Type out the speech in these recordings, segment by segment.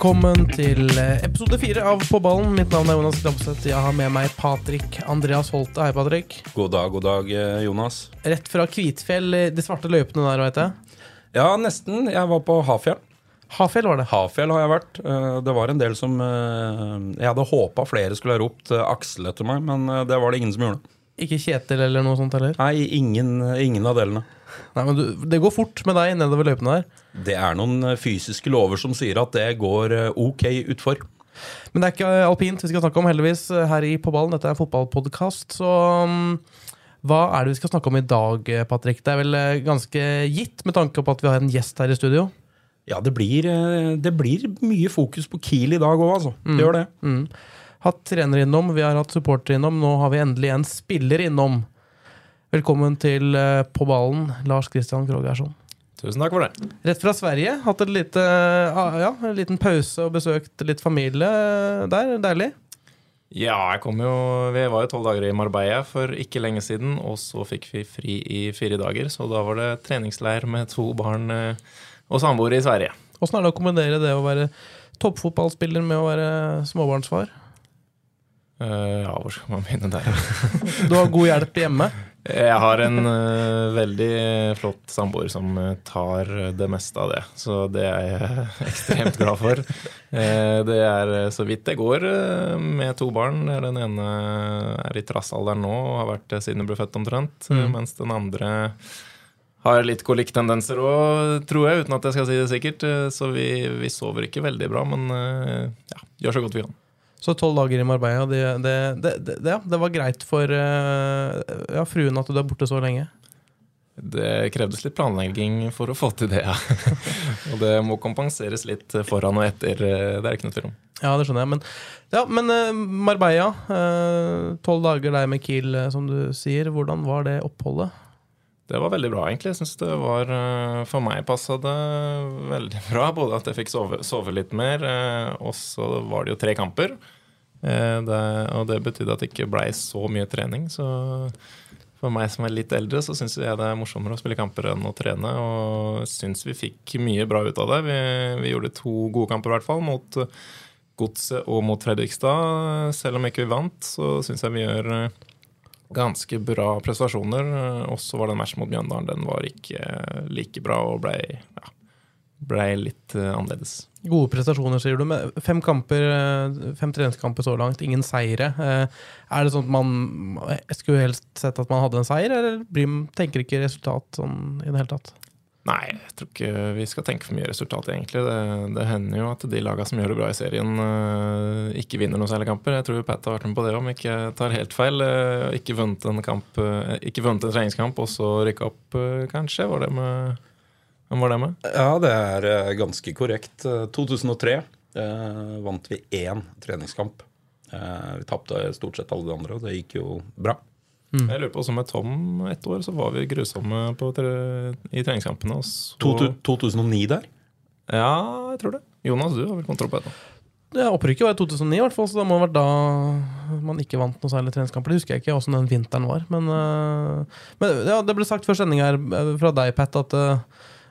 Velkommen til eh, episode fire av På ballen. Mitt navn er Jonas Kramseth. Jeg har med meg Patrick Andreas Holte. Hei, Patrick. God dag, god dag, eh, Jonas. Rett fra Kvitfjell, eh, de svarte løypene der, veit jeg. Ja, nesten. Jeg var på Hafjell. Hafjell var det. Hafjell har jeg vært. Det var en del som Jeg hadde håpa flere skulle ha ropt Aksel etter meg, men det var det ingen som gjorde. Ikke Kjetil eller noe sånt heller. Nei, ingen, ingen av delene. Nei, men du, Det går fort med deg nedover løypene der. Det er noen eh, fysiske lover som sier at det går eh, ok utfor. Men det er ikke alpint vi skal snakke om, heldigvis, eh, her i På ballen. Dette er en fotballpodkast, så mm, hva er det vi skal snakke om i dag, eh, Patrick? Det er vel eh, ganske gitt med tanke på at vi har en gjest her i studio. Ja, det blir, eh, det blir mye fokus på Kiel i dag òg, altså. Det gjør det. Mm. Hatt trener innom, vi har hatt supporter innom. Nå har vi endelig en spiller innom. Velkommen til eh, På ballen, Lars Christian Krogerson. Tusen takk for det. Rett fra Sverige. Hatt lite, ah, ja, en liten pause og besøkt litt familie der. Deilig. Ja, jeg kom jo Vi var jo tolv dager i Marbella for ikke lenge siden, og så fikk vi fri i fire dager. Så da var det treningsleir med to barn eh, og samboere i Sverige. Åssen er det å kombinere det å være toppfotballspiller med å være småbarnsfar? Uh, ja, hvor skal man begynne der? Du har god hjelp hjemme. Jeg har en uh, veldig flott samboer som eh, tar det meste av det. Så det er jeg ekstremt glad for. Uh, det er så vidt det går uh, med to barn. Den ene er i trassalderen nå og har vært det siden hun ble født omtrent. Mm. Mens den andre har litt kolikktendenser òg, tror jeg, uten at jeg skal si det sikkert. Så vi, vi sover ikke veldig bra, men ja, gjør så godt vi kan. Så tolv dager i Marbella, det, det, det, ja, det var greit for eh, ja, fruen at du er borte så lenge? Det krevdes litt planlegging for å få til det, ja. og det må kompenseres litt foran og etter, eh, det er ikke noe tvil om. Ja, det skjønner jeg. Men, ja, men eh, Marbella, tolv dager der med Kiel, som du sier. Hvordan var det oppholdet? Det var veldig bra, egentlig. Jeg synes det var, eh, For meg passa det veldig bra. Både at jeg fikk sove, sove litt mer, eh, og så var det jo tre kamper. Eh, Det, og det betydde at det ikke blei så mye trening. Så for meg som er litt eldre, så syns jeg det er morsommere å spille kamper enn å trene. Og syns vi fikk mye bra ut av det. Vi, vi gjorde to gode kamper, i hvert fall, mot Godset og mot Fredrikstad. Selv om ikke vi vant, så syns jeg vi gjør ganske bra prestasjoner. Eh, Også var det en match mot Mjøndalen. Den var ikke eh, like bra og ble, ja, ble litt eh, annerledes. Gode prestasjoner, sier du. Med fem kamper, fem treningskamper så langt, ingen seire. Er det sånn at man jeg skulle helst sett at man hadde en seier, eller tenker ikke resultat sånn i det hele tatt? Nei, jeg tror ikke vi skal tenke for mye resultat, egentlig. Det, det hender jo at de laga som gjør det bra i serien, eh, ikke vinner noen særlige kamper. Jeg tror Pat har vært med på det om ikke tar helt feil. Eh, ikke vunnet en kamp, eh, ikke vunnet en treningskamp, og så rykka opp, kanskje. Var det med Hvem var det med? Ja, det er ganske korrekt. Eh, 2003 eh, vant vi én treningskamp. Eh, vi tapte stort sett alle de andre, og det gikk jo bra. Mm. Jeg lurer på også med Tom ett år, så var vi grusomme på tre, i treningskampene. Og så, To- 2009 der? Ja, jeg tror det. Jonas, du har vel kontroll på det? Ja, Opprykket var i 2009, i hvert fall, så det må ha vært da man ikke vant noe særlig treningskamper. Det husker jeg ikke åssen den vinteren var. Men, øh, men ja, det ble sagt før sending her øh, fra deg, Pat, at øh,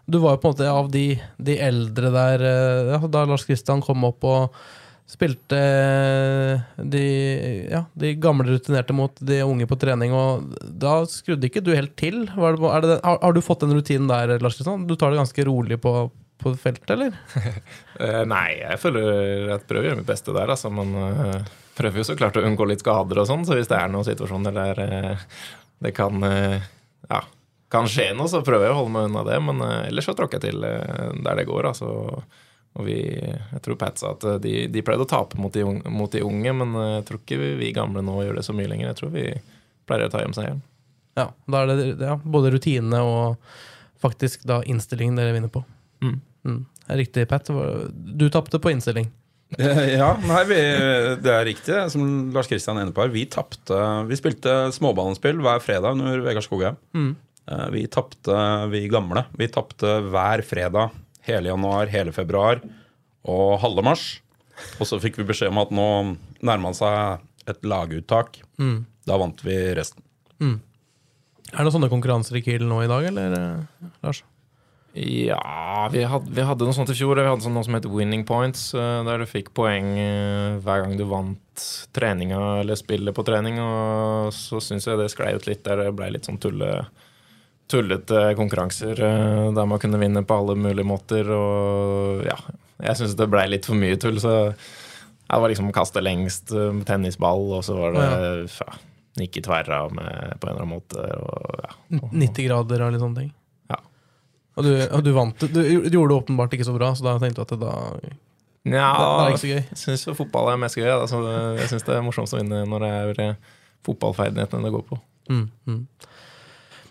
du var jo på en måte av de, de eldre der øh, ja, da Lars Kristian kom opp og spilte øh, de, ja, de gamle rutinerte mot de unge på trening, og da skrudde ikke du helt til. Det, det, har, har du fått den rutinen der, Lars Kristian? Du tar det ganske rolig på, på feltet, eller? Eh, nei, jeg føler jeg prøver å gjøre mitt beste der, altså. Men eh, prøver jo så klart å unngå litt skader og sånn, så hvis det er noen situasjoner der eh, det kan eh, ja, kan skje noe, så prøver jeg å holde meg unna det. Men eh, ellers så tråkker jeg til eh, der det går, altså. Og vi, jeg tror Pat sa at eh, de, de pleide å tape mot de, unge, mot de unge, men eh, jeg tror ikke vi, vi gamle nå gjør det så mye lenger. Jeg tror vi pleier å ta hjem seieren. Ja, da er det ja, både rutine og faktisk da innstillingen dere vinner på. Mm. Mm. Er riktig, Pat. Du tapte på innstilling. Eh, Ja, nei, vi, det er riktig, som Lars Kristian er inne på her. Vi tapte Vi spilte småballspill hver fredag under Vegard Skogheim. Mm. Eh, Vi tapte, vi gamle. Vi tapte hver fredag hele januar, hele februar og halve mars. Og så fikk vi beskjed om at nå nærma seg et laguttak. Mm. Da vant vi resten. Er det sånne konkurranser i Kiel nå i dag, eller, eh, Lars? Ja, vi hadde, vi hadde noe sånt i fjor. Vi hadde sånn noe som het winning points, eh, der du fikk poeng eh, hver gang du vant treninga eller spillet på trening. Og så syns jeg det sklei ut litt der det ble litt sånn tulle, tullete konkurranser eh, der man kunne vinne på alle mulige måter. Og ja, jeg syns det blei litt for mye tull, så det var liksom kaste lengst eh, tennisball, og så var det ja, nikke tverra med, på en eller annen måte. Og, ja. 90 grader og litt sånne ting? Ja. Og du, og du vant Du gjorde det åpenbart ikke så bra, så da tenkte du at det da Ja, Det ikke så gøy. Jeg syns fotball er mest gøy. Altså, jeg syns det er morsomt å vinne når det er eh, fotballferdighetene det går på. Mm, mm.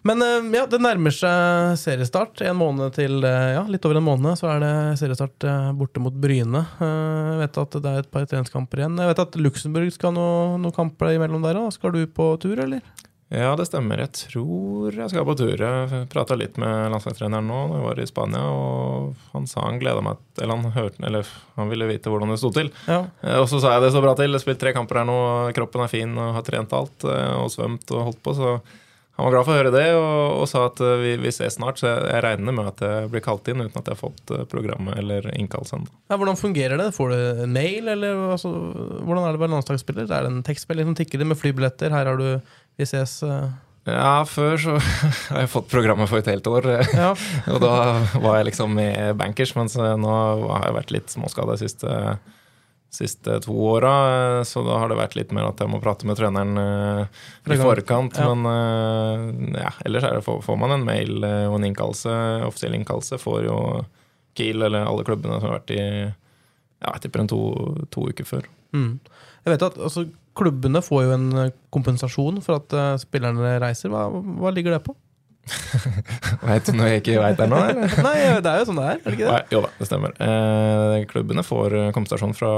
Men eh, ja, det nærmer seg seriestart. En måned til, eh, ja, litt over en måned, så er det seriestart eh, borte mot Bryne. Jeg vet at det er et par treningskamper igjen. Jeg vet at Luxembourg skal ha noen kamper imellom der òg. Skal du på tur, eller? Ja, det stemmer. Jeg tror jeg skal på tur. Jeg prata litt med landslagstreneren nå når jeg var i Spania, og han sa han gleda meg Eller han hørte Eller han ville vite hvordan det sto til. Ja. Og så sa jeg det så bra til. Jeg har spilt tre kamper her nå, kroppen er fin og har trent alt og svømt og holdt på, så han var glad for å høre det og, og sa at eh, vi, vi ses snart. Så jeg, jeg regner med at jeg blir kalt inn uten at jeg har fått eh, programmet eller innkallelsen. Ja, hvordan fungerer det? Får du en mail, eller altså, hvordan er det å være landslagsspiller? Er det en tekstspiller som tikker det med flybilletter? Her har du Vi ses. eh. Ja, før så har jeg fått programmet for et helt år. Ja. Og da var jeg liksom med bankers, mens nå har jeg vært litt småskada de siste, siste to åra. eh, Så da har det vært litt mer at jeg må prate med treneren eh, i forkant. Ja. Men eh, ja, ellers er det, får, man en mail og en innkallelse. Offisiell innkallelse får jo Kiel eller alle klubbene som har vært i ja, jeg tipper en to, to uker før. Mm. Jeg vet at altså, Klubbene får jo en kompensasjon for at spillerne reiser. Hva, hva ligger det på? Veit du noe jeg ikke veit nå? Nei, det er jo sånn det er. er det? Nei, jo da, det stemmer. Eh, klubbene får eh, kompensasjon fra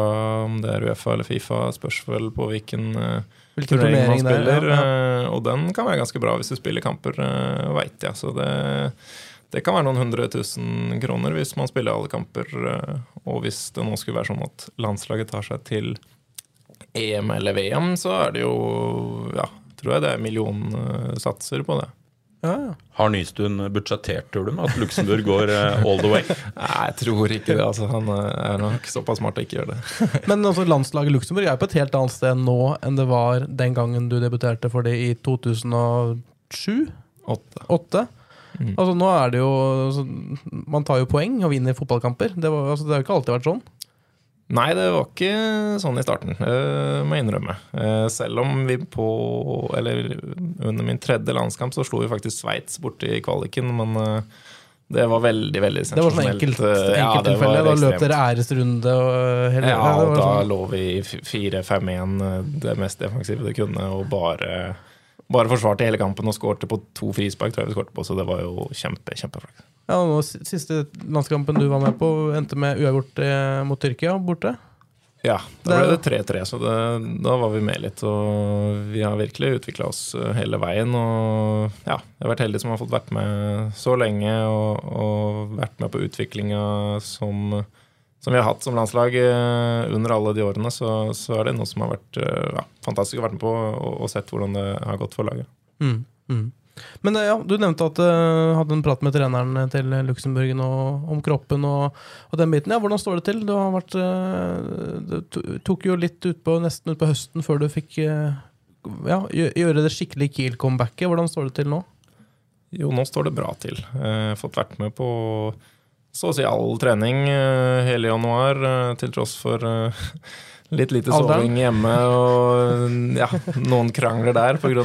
om det er Uefa eller Fifa, spørs vel på hvilken eh, Hvilken turnering man er, spiller. Der, ja. eh, og den kan være ganske bra hvis du spiller kamper, eh, veit jeg. Så det, det kan være noen hundre tusen kroner hvis man spiller alle kamper. eh, og hvis det nå skulle være sånn at landslaget tar seg til EM eller VM, så er det jo ja, tror jeg det er millionsatser på det. Ja, ja. Har Nystuen budsjettert, tror du, med at Luxembourg går eh, all the way? Nei, jeg tror ikke det. Altså, han eh, er nok såpass smart å ikke gjøre det. Men altså, landslaget Luxembourg er på et helt annet sted nå enn det var den gangen du debuterte for det i 2007? Åtte. Åtte? Mm. Altså, nå er det jo altså, Man tar jo poeng og vinner fotballkamper. Det, var, altså, det har jo ikke alltid vært sånn. Nei, det var ikke sånn i starten, uh, må jeg innrømme. Uh, selv om vi på Eller under min tredje landskamp så slo vi faktisk Sveits borte i kvaliken, men uh, det var veldig, veldig Det var sånn sensasjonelt. enkelt, Eh, ja, det da løp dere æresrunde og hele, Ja, og da sånn. lå vi 4-5-1, eh, det mest defensive det kunne, og bare, bare forsvarte hele kampen og skårte på to frispark, tror jeg vi skårte på, så det var jo kjempe, kjempeflaks. Ja, nå, Siste landskampen du var med på, endte med uavgjort eh, mot Tyrkia borte. Ja, da ble det 3-3, så det, da var vi med litt. Og vi har virkelig utvikla oss eh, hele veien. Og ja, jeg har vært heldig som har fått vært med så lenge og, og vært med på utviklinga som, som vi har hatt som landslag eh, under alle de årene. Så, så er det noe som har vært eh, ja, fantastisk å være med på og, og sett hvordan det har gått for laget. Mm, mm. Men eh, ja, du nevnte at du hadde en prat med treneren til Luxembourg om kroppen og, og den biten. Ja, Hvordan står det til? Du har vært uh, Du tok jo litt utpå nesten utpå høsten før du fikk uh, ja, gjøre det skikkelig Kiel-comebacket. Hvordan står det til nå? Jo, nå står det bra til. Fått vært med på så å si all trening eh, hele januar, eh, til tross for eh, litt lite soving hjemme og ja, noen krangler der pga.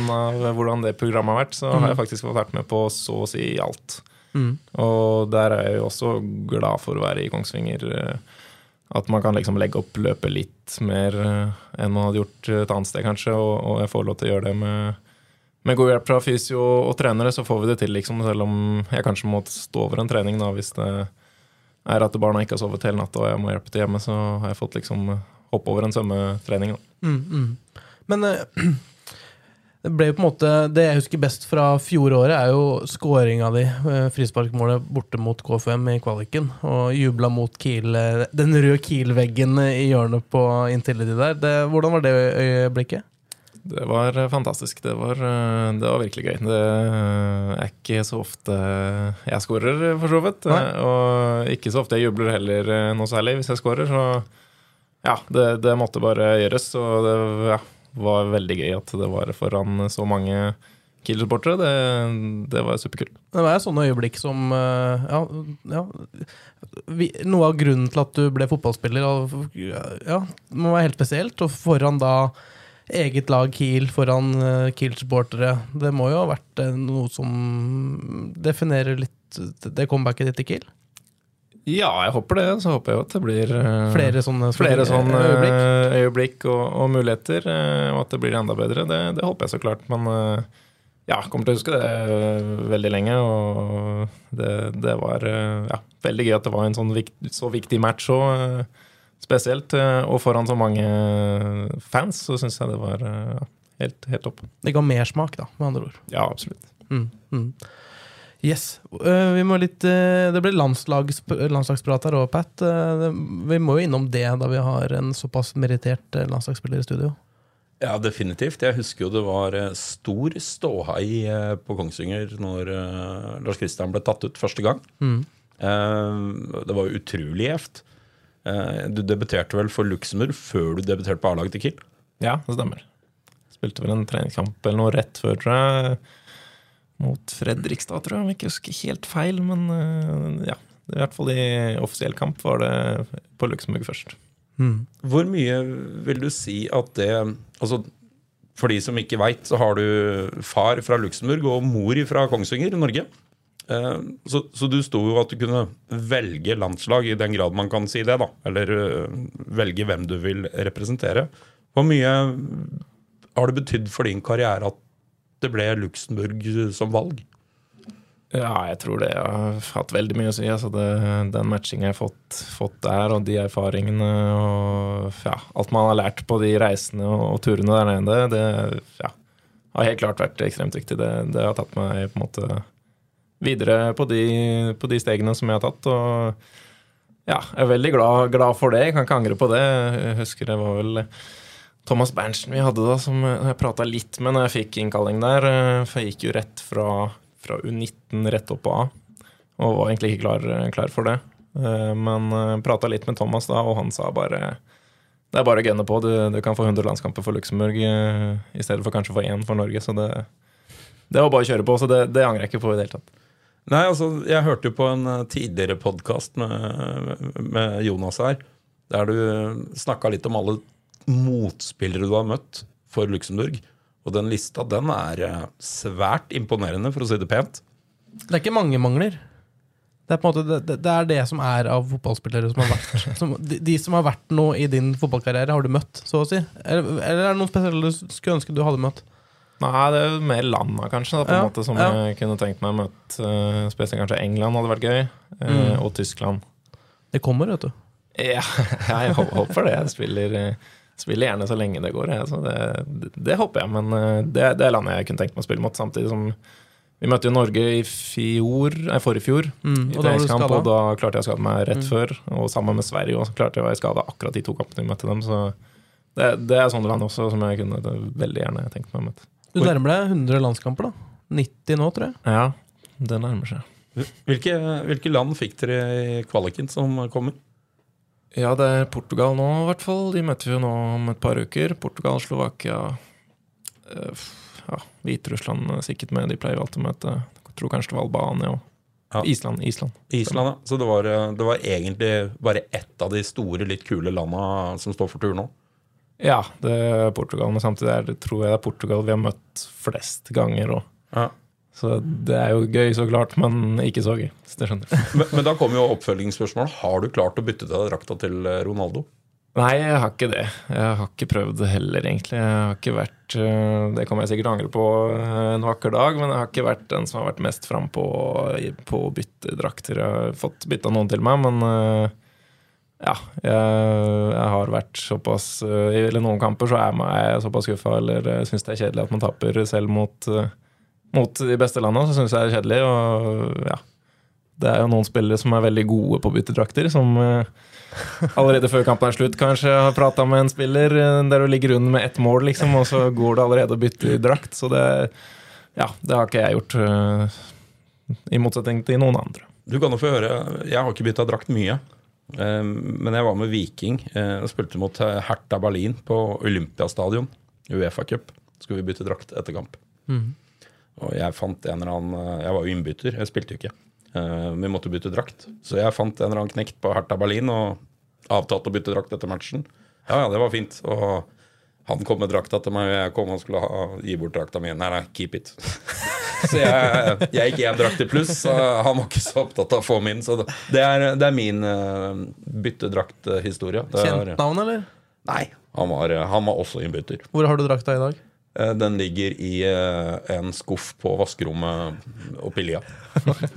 hvordan det programmet har vært. Så har jeg faktisk fått vært med på så å si alt. Mm. Og der er jeg jo også glad for å være i Kongsvinger. At man kan liksom legge opp løpet litt mer enn man hadde gjort et annet sted, kanskje. Og jeg får lov til å gjøre det med, med god hjelp fra fysio og trenere så får vi det til, liksom, selv om jeg kanskje må stå over en trening da, hvis det er at barna ikke har sovet hele natta og jeg må hjelpe til hjemme, så har jeg fått liksom hoppe over en svømmetrening. Mm, mm. Men eh, det ble jo på en måte Det jeg husker best fra fjoråret, er jo skåringa di, eh, frisparkmålet borte mot KFM i kvaliken, og jubla mot Kiel, eh, den røde Kiel-veggen i hjørnet på Intility der. Det, hvordan var det øyeblikket? Det var eh, fantastisk. Det var, eh, det var, virkelig gøy. Det eh, er ikke så ofte jeg skårer, for så vidt. Nei. Og ikke så ofte jeg jubler heller noe særlig hvis jeg skårer. Så ja, det, det, måtte bare gjøres. Og det ja, var veldig gøy at det var foran så mange Kiel-supportere. Det, det, var superkult. Det var et sånt øyeblikk som ja, ja vi, Noe av grunnen til at du ble fotballspiller, ja, må være helt spesielt. Og foran da eget lag Kiel foran uh, Kiel-supportere. Det må jo ha vært uh, noe som definerer litt det comebacket ditt i Kiel? Ja, jeg håper det. Så håper jeg at det blir uh, flere sånne, flere sånne øyeblikk, øyeblikk og, og, muligheter. og at det blir enda bedre. Det, det håper jeg så klart. Men ja, kommer til å huske det veldig lenge. Og det, det var ja, veldig gøy at det var en sånn vikt, så viktig match òg spesielt. Eh, og foran så mange fans, så syns jeg det var eh, helt, helt topp. Det ga mersmak, da, med andre ord. Ja, absolutt. Mm, mm. Yes. Vi må litt, det ble landslags, landslagsprat her òg, Pat. Vi må jo innom det da vi har en såpass merittert landslagsspiller i studio. Ja, definitivt. Jeg husker jo det var stor ståhei på Kongsvinger når Lars Kristian ble tatt ut første gang. Mm. Det var jo utrolig gjevt. Eh, du debuterte vel for Luxembourg før du debuterte på A-laget til Kiel? Ja, det stemmer. Spilte vel en treningskamp eller noe rett før, tror jeg. Mot Fredrikstad, tror jeg, om jeg ikke husker helt feil. Men eh, ja, i hvert fall i offisiell kamp var det på Luxembourg først. Mm. Hvor mye vil du si at det Altså, for de som ikke veit, så har du far fra Luxembourg og mor fra Kongsvinger i Norge. Eh, så, så, du sto jo at du kunne velge landslag, i den grad man kan si det. da, Eller uh, velge hvem du vil representere. Hvor mye har det betydd for din karriere at det ble Luxembourg som valg? Ja, jeg tror det har hatt veldig mye å si. Altså det, den matchinga jeg har fått, fått, der, og de erfaringene og ja, alt man har lært på de reisene og, og turene der nede, det ja, har helt klart vært ekstremt viktig. Det, det har tatt meg på en måte videre på de, på de, stegene som jeg har tatt. Og ja, jeg er veldig glad, glad, for det. Jeg kan ikke angre på det. Jeg husker det var vel Thomas Berntsen vi hadde da, som jeg prata litt med når jeg fikk innkalling der. For jeg gikk jo rett fra, fra U19 rett opp på A, og var egentlig ikke klar, klar for det. Men prata litt med Thomas da, og han sa bare det er bare å gunne på. Du, du, kan få 100 landskamper for Luxembourg i stedet for kanskje for én for Norge. Så det, det var bare å kjøre på. Så det, det angrer jeg ikke på i det hele tatt. Nei, altså, Jeg hørte jo på en eh, tidligere podkast med, med, Jonas her, der du snakka litt om alle motspillere du har møtt for Luxembourg. Og den lista den er eh, svært imponerende, for å si det pent. Det er ikke mange mangler. Det er på en måte det, det, er det som er av fotballspillere som har vært som, de, de, som har vært noe i din fotballkarriere, har du møtt, så å si? Eller, eller er det noen spesielle du skulle ønske du hadde møtt? Nei, det er jo mer landa, kanskje, da, på ja, en måte som ja. jeg kunne tenkt meg å møte. Uh, spesielt kanskje England hadde vært gøy, uh, mm. og Tyskland. Det kommer, vet du. Ja, jeg håper det. Jeg spiller, uh, spiller, gjerne så lenge det går. Jeg, det, det, det, håper jeg, men det, det, er landet jeg kunne tenkt meg å spille mot. Samtidig som vi møtte jo Norge i fjor, nei, forrige fjor, mm, i treningskamp, og da klarte jeg å skade meg rett mm. før. Og sammen med Sverige også, klarte jeg å være skada akkurat de to kampene vi møtte dem. Så det, det er sånne land også som jeg kunne veldig gjerne tenkt meg å møte. Du nærmer deg 100 landskamper, da. 90 nå, tror jeg. Ja, det nærmer seg. Hvilke, hvilke land fikk dere i kvaliken som kommer? Ja, det er Portugal nå, i hvert fall. De møter vi jo nå om et par uker. Portugal, Slovakia uh, ja, Hviterussland sikkert med. De pleier jo alltid å møte. Jeg tror kanskje det var Albania og ja. Island. Island, Island ja. Så det var, det var, egentlig bare ett av de store, litt kule landa som står for tur nå? Ja, det er Portugal. Men samtidig er det, tror jeg det er Portugal vi har møtt flest ganger. Ja. Så det er jo gøy, så klart, men ikke så gøy. Så det skjønner men, men, da kommer jo oppfølgingsspørsmålet. Har du klart å bytte til drakta til eh, Ronaldo? Nei, jeg har ikke det. Jeg har ikke prøvd det heller, egentlig. Jeg har ikke vært eh, Det kommer jeg sikkert angre på eh, en vakker dag, men jeg har ikke vært den som har vært mest frampå på å bytte drakter. Jeg har fått bytta noen til meg, men ja. Jeg, jeg har vært såpass I noen kamper så er jeg såpass skuffa eller syns det er kjedelig at man taper selv mot, mot de beste landene. Så syns jeg det er kjedelig. Og ja. Det er jo noen spillere som er veldig gode på byttedrakter, som allerede før kampen er slutt kanskje har prata med en spiller eh, der du ligger under med ett mål, liksom, og så går det allerede å bytte drakt. Så det, ja, det har ikke jeg gjort, i motsetning til noen andre. Du kan jo få høre, Jeg har ikke bytta drakt mye, men jeg var med Viking uh, og spilte mot Hertha Berlin på Olympiastadion, Uefa Cup. Skulle vi bytte drakt etter kamp. Mm. Og jeg fant en eller annen Jeg var jo innbytter, jeg spilte jo ikke. Uh, vi måtte bytte drakt. Så jeg fant en eller annen knekt på Hertha Berlin og avtalte å bytte drakt etter matchen. Ja, ja, det var fint. Og han kom med drakta til meg, og jeg kom og skulle ha, gi bort drakta mi. Nei, nei, keep it. så jeg, jeg gikk én drakt i pluss. Han var ikke så opptatt av å få min. Så det, er, det er, min uh, byttedrakthistorie. Kjent navn, eller? Nei, han var, han var også innbytter. Hvor har du drakta i dag? Eh, den ligger i eh, en skuff på vaskerommet oppi lia.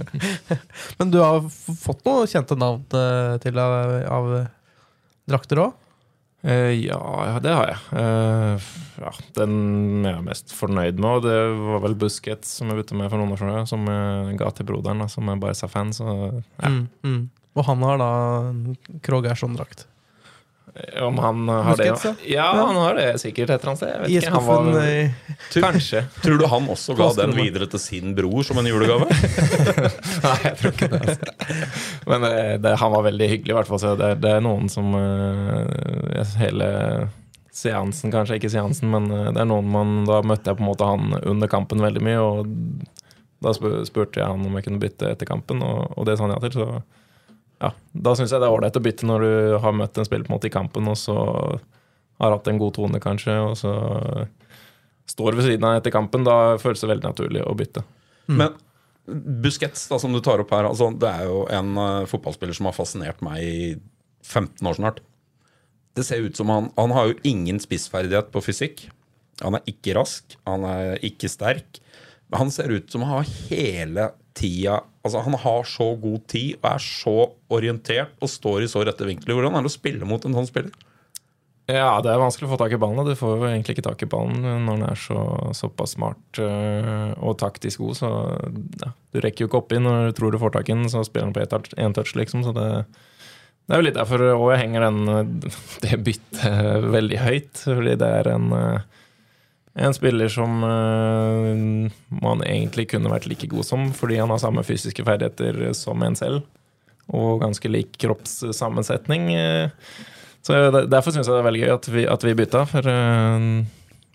Men du har fått noen kjente navn eh, til av, av drakter òg? Uh, ja, det har jeg. Uh, ja, den er mest fornøyd med, og det var vel Busquets som jeg bytta med for noen år siden, som jeg ga til broderen, som er Barca-fan. Ja. Mm, mm. Og han har da Krog Gerson-drakt? Om han har Muskets, det? Ja, ja, han har det sikkert et eller annet sted. Jeg vet ikke, han var, tror, Kanskje. Tror du han også ga den videre til sin bror som en julegave? Nei, jeg tror ikke det. Altså. Men det, det, han var veldig hyggelig, i hvert fall. Så det, det er noen som uh, Hele seansen, kanskje ikke seansen, men uh, det er noen man Da møtte jeg på en måte han under kampen veldig mye, og da spurte jeg han om jeg kunne bytte etter kampen, og, og det sa han ja til. så ja, da syns jeg det er ålreit å bytte når du har møtt en spiller på en måte i kampen, og så har hatt en god tone, kanskje, og så står ved siden av etter kampen. Da føles det veldig naturlig å bytte. Mm. Men Busquets, da, som du tar opp her, altså, det er jo en uh, fotballspiller som har fascinert meg i 15 år snart. Det ser ut som han Han har jo ingen spissferdighet på fysikk. Han er ikke rask, han er ikke sterk. Men han ser ut som han har hele tida Altså, han har så god tid og er så orientert og står i så rette vinkler. Hvordan er det å spille mot en sånn spiller? Ja, det er vanskelig å få tak i ballen. Du får jo egentlig ikke tak i ballen når den er så, såpass smart øh, og taktisk god. Så ja, du rekker jo ikke oppi når du tror du får tak i den, så spiller han på én touch, liksom. Så det, det, er jo litt derfor òg jeg henger den, det byttet veldig høyt. Fordi det er en øh, en spiller som uh, man egentlig kunne vært like god som, fordi han har samme fysiske ferdigheter som en selv. Og ganske lik kroppssammensetning. Så Derfor syns jeg det er veldig gøy at vi, at vi bytta. For uh,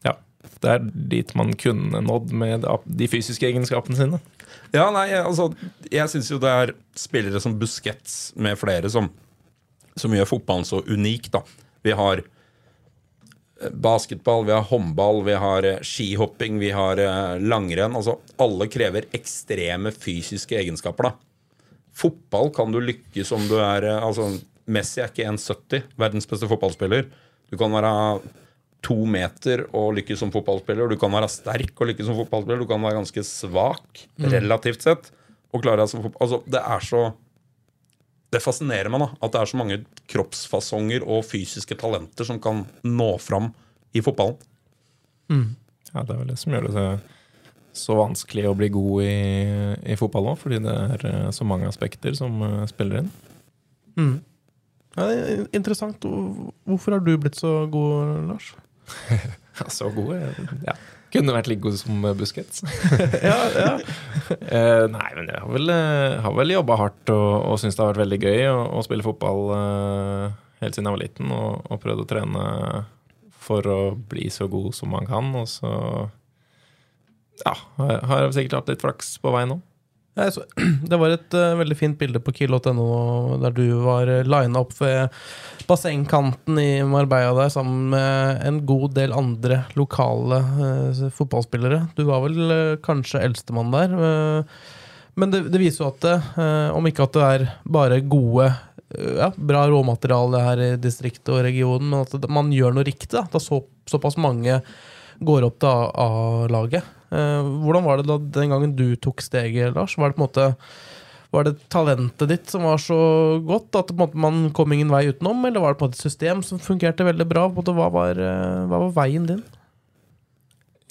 ja, det er dit man kunne nådd med de fysiske egenskapene sine. Ja, nei, altså Jeg syns jo det er spillere som Busquets med flere som, som gjør fotballen så unik, da. Vi har basketball, vi har håndball, vi har eh, skihopping, vi har eh, langrenn. Altså, alle krever ekstreme fysiske egenskaper. da. Fotball kan du lykkes om du er eh, altså, Messi er ikke 1,70, verdens beste fotballspiller. Du kan være to meter og lykkes som fotballspiller. Du kan være sterk og lykkes som fotballspiller. Du kan være ganske svak, mm. relativt sett. og klare deg som fotball. Altså, det er så det fascinerer meg da, at det er så mange kroppsfasonger og fysiske talenter som kan nå fram i fotballen. Mm. Ja, det er vel det som gjør det så vanskelig å bli god i, i fotball òg, fordi det er eh, så mange aspekter som uh, spiller inn. Mm. Ja, det er interessant. Hvorfor har du blitt så god, Lars? så god? Ja. Kunne vært like god som Busquets. ja, ja. uh, nei, men jeg har vel, eh, har vel jobba hardt og, og syns det har vært veldig gøy å, å spille fotball uh, helt siden jeg var liten. Og, og prøvd å trene for å bli så god som man kan. Og så ja, har jeg sikkert hatt litt flaks på vei nå. Så, det var et uh, veldig fint bilde på kiel.no der du var uh, lina opp ved bassengkanten i Marbella der sammen med en god del andre lokale uh, fotballspillere. Du var vel uh, kanskje eldstemann der. men det, det, viser jo at det, om ikke at det er bare gode ja, bra råmateriale her i distriktet og regionen, men at man gjør noe riktig. Da. da så, såpass mange går opp til A-laget. Eh, hvordan var det da den gangen du tok steget, Lars? Var det på en måte var det talentet ditt som var så godt at man kom ingen vei utenom, eller var det på et system som fungerte veldig bra? Hva, var, eh, hva var veien din?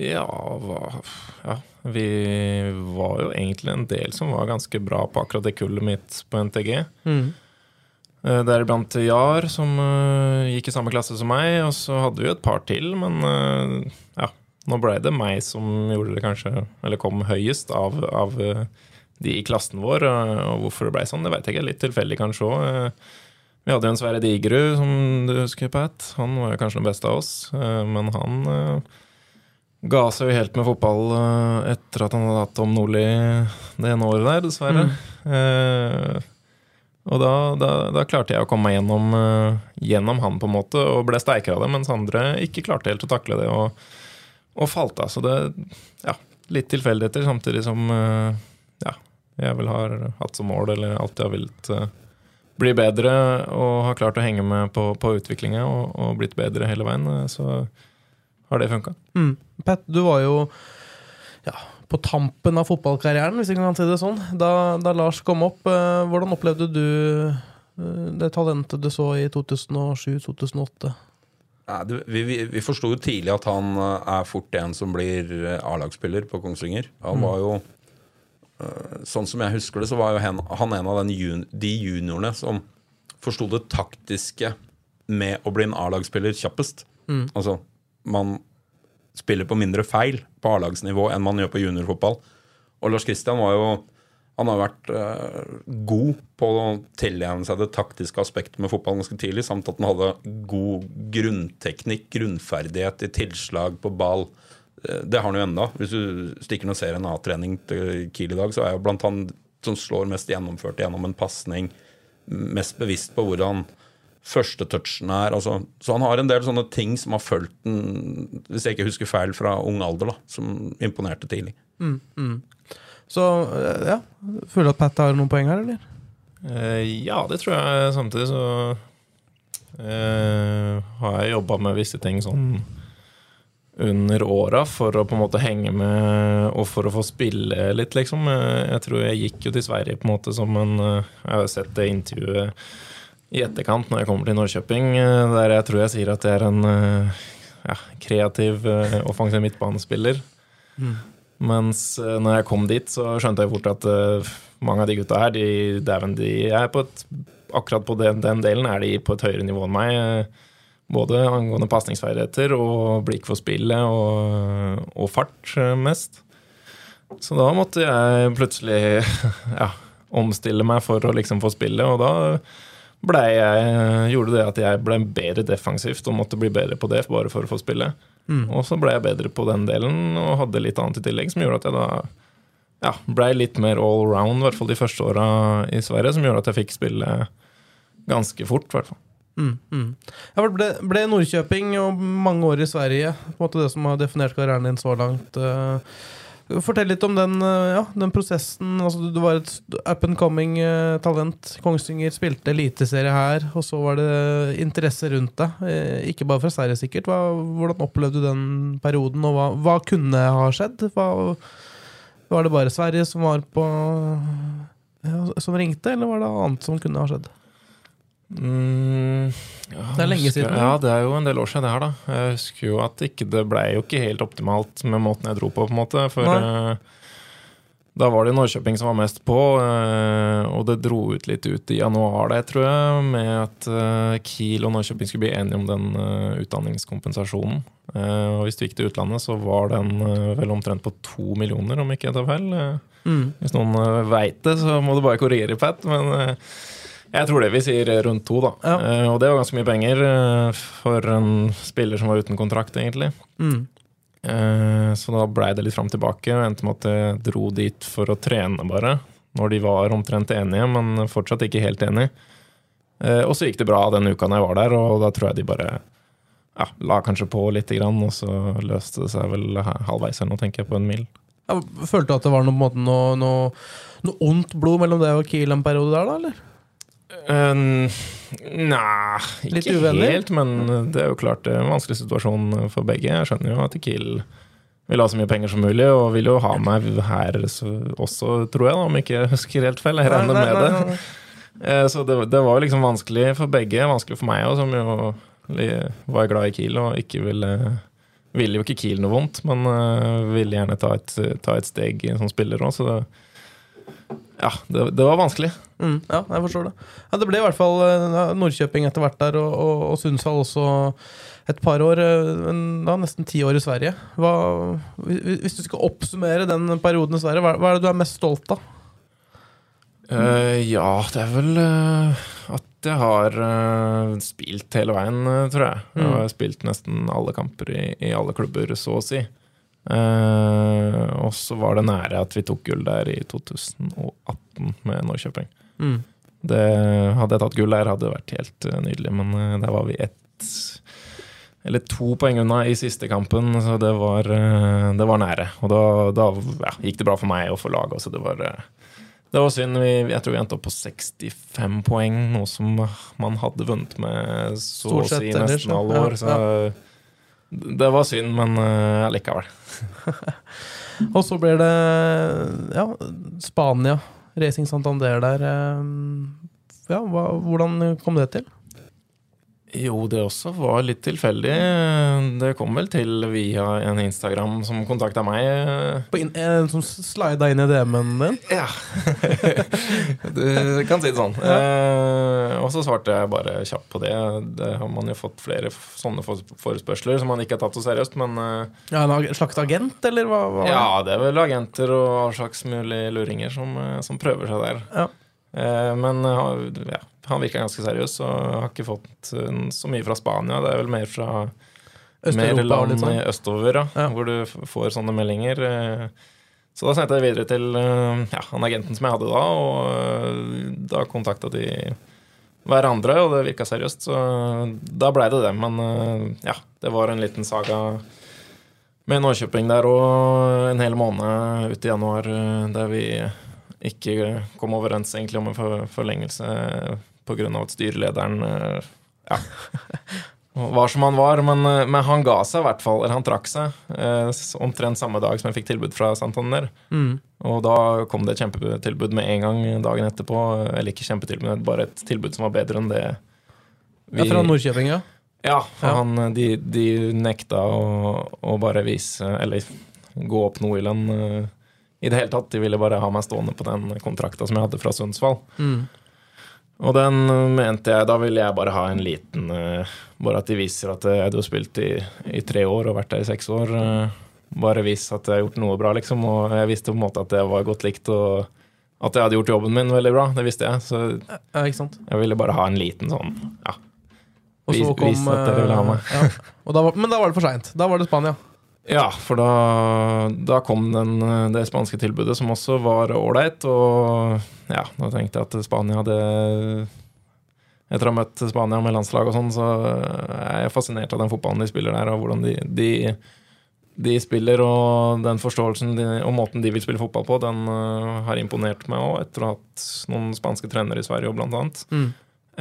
Ja, ja, vi var jo egentlig en del som var ganske bra på akkurat det kullet mitt på NTG. Mm. Eh, Deriblant Jar, som gikk i samme klasse som meg, og så hadde vi jo et par til, men nå ble det meg som gjorde det kanskje, eller kom høyest av, av eh, de i klassen vår, eh, og hvorfor det ble sånn, det vet jeg ikke, litt tilfeldig kanskje òg. Vi hadde jo en Sverre Digerud, som du husker, Pat. Han var jo kanskje den beste av oss, eh, men han eh, ga seg jo helt med fotball eh, etter at han hadde hatt Tom Nordli det ene året der, dessverre. Eh, og da, da, da klarte jeg å komme meg gjennom, eh, gjennom han, på en måte, og ble sterkere av det, mens andre ikke klarte helt å takle det og, og falt av. Så det ja, litt tilfeldigheter, samtidig som eh, ja, jeg vel har hatt som mål, eller alltid har villet eh, bli bedre og har klart å henge med på, på utviklinga og, og blitt bedre hele veien. eh, Så har det funka. Mm. Pat, du var jo ja, på tampen av fotballkarrieren, hvis vi kan si det sånn. Da, da Lars kom opp, hvordan opplevde du det talentet du så i 2007-2008? Vi vi, vi forsto jo tidlig at han eh, er fort en som blir eh, A-lagsspiller på Kongsvinger. Han var jo eh, Sånn som jeg husker det, så var jo han, han en av den jun, de juniorene som forsto det taktiske med å bli en A-lagsspiller kjappest. Altså, man spiller på mindre feil på A-lagsnivå enn man gjør på juniorfotball. Og Lars Kristian var jo han har vært eh, god på å tilegne seg det taktiske aspektet med fotball ganske tidlig, samt at han hadde god grunnteknikk, grunnferdighet i tilslag på ball. Eh, det har han jo enda. Hvis du stikker inn og ser en A-trening til Kiel i dag, så er jo blant han som slår mest gjennomført gjennom en pasning, mest bevisst på hvordan førstetouchen er. Altså, så han har en del sånne ting som har fulgt den, hvis jeg ikke husker feil, fra ung alder, da, som imponerte tidlig. Så eh, ja, føler du at Pat har noen poeng her, eller? Eh, ja, det tror jeg. Samtidig så eh, har jeg jobba med visse ting sånn under åra for å på en måte henge med og for å få spille litt, liksom. Eh, Jeg tror jeg gikk jo til Sverige på en måte som en eh, Jeg har sett det intervjuet i etterkant når jeg kommer til Norrköping, der jeg tror jeg sier at jeg er en ja, kreativ, offensiv midtbanespiller. Mens eh, når jeg kom dit, så skjønte jeg fort at eh, mange av de gutta her, de, dæven, de er på et Akkurat på den, den delen er de på et høyere nivå enn meg. eh, Både angående pasningsferdigheter og blikk for spillet og, og fart mest. Så da måtte jeg plutselig ja, omstille meg for å liksom få spillet, og da ble jeg, gjorde det at jeg ble bedre defensivt og måtte bli bedre på det bare for å få spille. Og så ble jeg bedre på den delen og hadde litt annet i tillegg, som gjorde at jeg da ja, ble litt mer all round, i hvert fall de første åra i Sverige, som gjorde at jeg fikk spille ganske fort, i hvert fall. Mm, mm. Ja, ble, ble Nordkjøping og mange år i Sverige på en måte det som har definert karrieren din så langt. eh. Fortell litt om den, eh, ja, den prosessen. Altså, du var et up and coming eh, talent. Kongsvinger spilte eliteserie her, og så var det interesse rundt deg. Eh, ikke bare fra Sverige, sikkert. Hva, hvordan opplevde du den perioden, og hva, hva kunne ha skjedd? Hva, var det bare Sverige som var på ja, Som ringte, eller var det annet som kunne ha skjedd? Mm, ja, Det er lenge husker- siden, Ja, det er jo en del år siden det her, da. Jeg husker jo at ikke, det ble jo ikke helt optimalt med måten jeg dro på, på en måte. For eh, da var det Norrköping som var mest på, uh, og det dro ut litt ut i januar, det, tror jeg, med at uh, Kiel og Norrköping skulle bli enige om den utdanningskompensasjonen. Og hvis du gikk til utlandet, så var den vel omtrent på to millioner, om ikke jeg tar feil. Mm. hvis noen uh, veit det, så må du bare korrigere, Pat. Men jeg tror det vi sier rundt to, da. Ja. Eh, og det var ganske mye penger eh, for en spiller som var uten kontrakt, egentlig. Mm. Eh, så da blei det litt fram tilbake, og endte med at jeg dro dit for å trene, bare. Når de var omtrent enige, men fortsatt ikke helt enige. Og så gikk det bra den uka jeg var der, og da tror jeg de bare ja, la kanskje på litt, grann, og så løste det seg vel halvveis eller noe, tenker jeg, på en mil. Følte du at det var noe, på en måte, noe, noe, noe ondt blod mellom deg og Kiel en periode der, da? eller? Eh, Nei, ikke helt, men det er jo klart det er en vanskelig situasjon for begge. Jeg skjønner jo at Kiel vil ha så mye penger som mulig, og vil jo ha meg her også, tror jeg, da, om ikke jeg husker helt feil. Jeg regner med det. Eh, Så det, det var jo liksom vanskelig for begge. Vanskelig for meg òg, som jo var glad i Kiel og ikke ville Ville jo ikke Kiel noe vondt, men uh, ville gjerne ta et, ta et steg som spiller òg, så det, ja, det, det var vanskelig. Mm, ja, jeg forstår det. Ja, det ble i hvert fall eh, Nordkjøping etter hvert der, og, og, og Sundsvall også et par år. eh, Da nesten ti år i Sverige. Hva, hvis du skal oppsummere den perioden i Sverige, hva, hva er det du er mest stolt av? Uh, ja, det er vel uh, at jeg har uh, spilt hele veien, tror jeg. Jeg Mm. har spilt nesten alle kamper i, i alle klubber, så å si. Eh, og så var det nære at vi tok gull der i 2018 med Norrköping. Mm. Det, hadde jeg tatt gull der, hadde det vært helt eh, nydelig, men uh, der var vi ett eller to poeng unna i siste kampen, så det var, uh, det var nære. Og da, da ja, gikk det bra for meg og for laget, så det var det var synd. Vi, jeg tror vi endte opp på 65 poeng, noe som man hadde vunnet med så å si nesten ja. alle år. Ja, Så det var synd, men uh, likevel. Og så blir det ja, Spania. Racing Santander der. eh, Ja, hva, hvordan kom det til? Jo, det også var litt tilfeldig. Det kom vel til via en Instagram som kontakta meg. På in en som slida inn i DM-en din? Ja. du kan si det sånn. Eh, og så svarte jeg bare kjapt på det. Det har man jo fått flere sånne forespørsler som man ikke har tatt så seriøst, men eh, Ja, En slags agent, eller hva? hva? ja, det er vel agenter og all slags mulig luringer som, eh, som prøver seg der. Ja. Eh, men eh, ja, han virka ganske seriøs og har ikke fått eh, så mye fra Spania. Det er vel mer fra mer land sånn. østover, da, Ja. hvor du får sånne meldinger. Så da sendte jeg videre til ja, han agenten som jeg hadde da, og da kontakta de hverandre, og det virka seriøst, så da blei det det. Men ja, det var en liten saga med Norrköping der og en hel måned ut i januar der vi ikke kom overens egentlig om en for forlengelse pga. at styrelederen eh, ja, var som han var. Men, eh, men han ga seg i hvert fall, eller han trakk seg, eh, omtrent samme dag som jeg fikk tilbud fra Santander. Mm. Og da kom det et kjempetilbud med en gang dagen etterpå. Eller ikke kjempetilbud, bare et tilbud som var bedre enn det Ja, fra Nordkjøping, ja. ja, for Ja. Han, de, de nekta å, å bare vise Eller gå opp noe i lønn i det hele tatt. De ville bare ha meg stående på den kontrakta som jeg hadde fra Sundsvall. Mm. Og den eh, mente jeg Da ville jeg bare ha en liten eh, Bare at de viser at jeg du har spilt i, i tre år og vært der i seks år. eh, Bare vis at jeg har gjort noe bra, liksom. Og jeg visste på en måte at det var godt likt, og at jeg hadde gjort jobben min veldig bra. Det visste jeg. Så ja. Jeg ville bare ha en liten sånn Ja. Vis- kom, vis at dere ville ha meg. eh, Ja. Da var, men da var det for seint. Da var det Spania. Ja, for da, da kom den, det spanske tilbudet, som også var ålreit. Og ja, da tenkte jeg at Spania hadde Etter å ha møtt Spania med landslag og sånn, så er jeg fascinert av den fotballen de spiller der, og hvordan de, de, de spiller, og den forståelsen de, og måten de vil spille fotball på, den øh, har imponert meg òg, etter å ha hatt noen spanske trenere i Sverige, blant annet. Mm.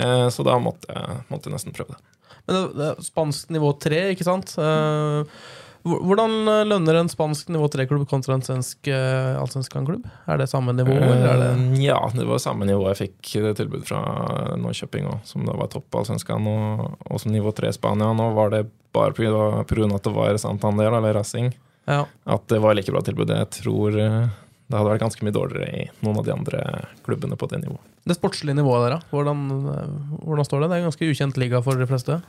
Eh, så da måtte jeg, måtte jeg nesten prøve det. Men det, det er spansk nivå tre, ikke sant? Eh, hvordan eh, lønner en spansk nivå 3-klubb kontra en svensk uh, allsvenskan-klubb? Er det samme nivå, eller det Eh, Ja, det var samme nivå jeg fikk tilbud fra Norrköping som da var topp av svenskan, og, og som nivå 3 Spania. Nå var det bare pga. at det var Santander, eller Racing, Ja. at det var like bra tilbud. Jeg tror eh, det hadde vært ganske mye dårligere i noen av de andre klubbene på det nivået. Det sportslige nivået der, da? Hvordan, eh, hvordan står det? Det er en ganske ukjent liga for de fleste.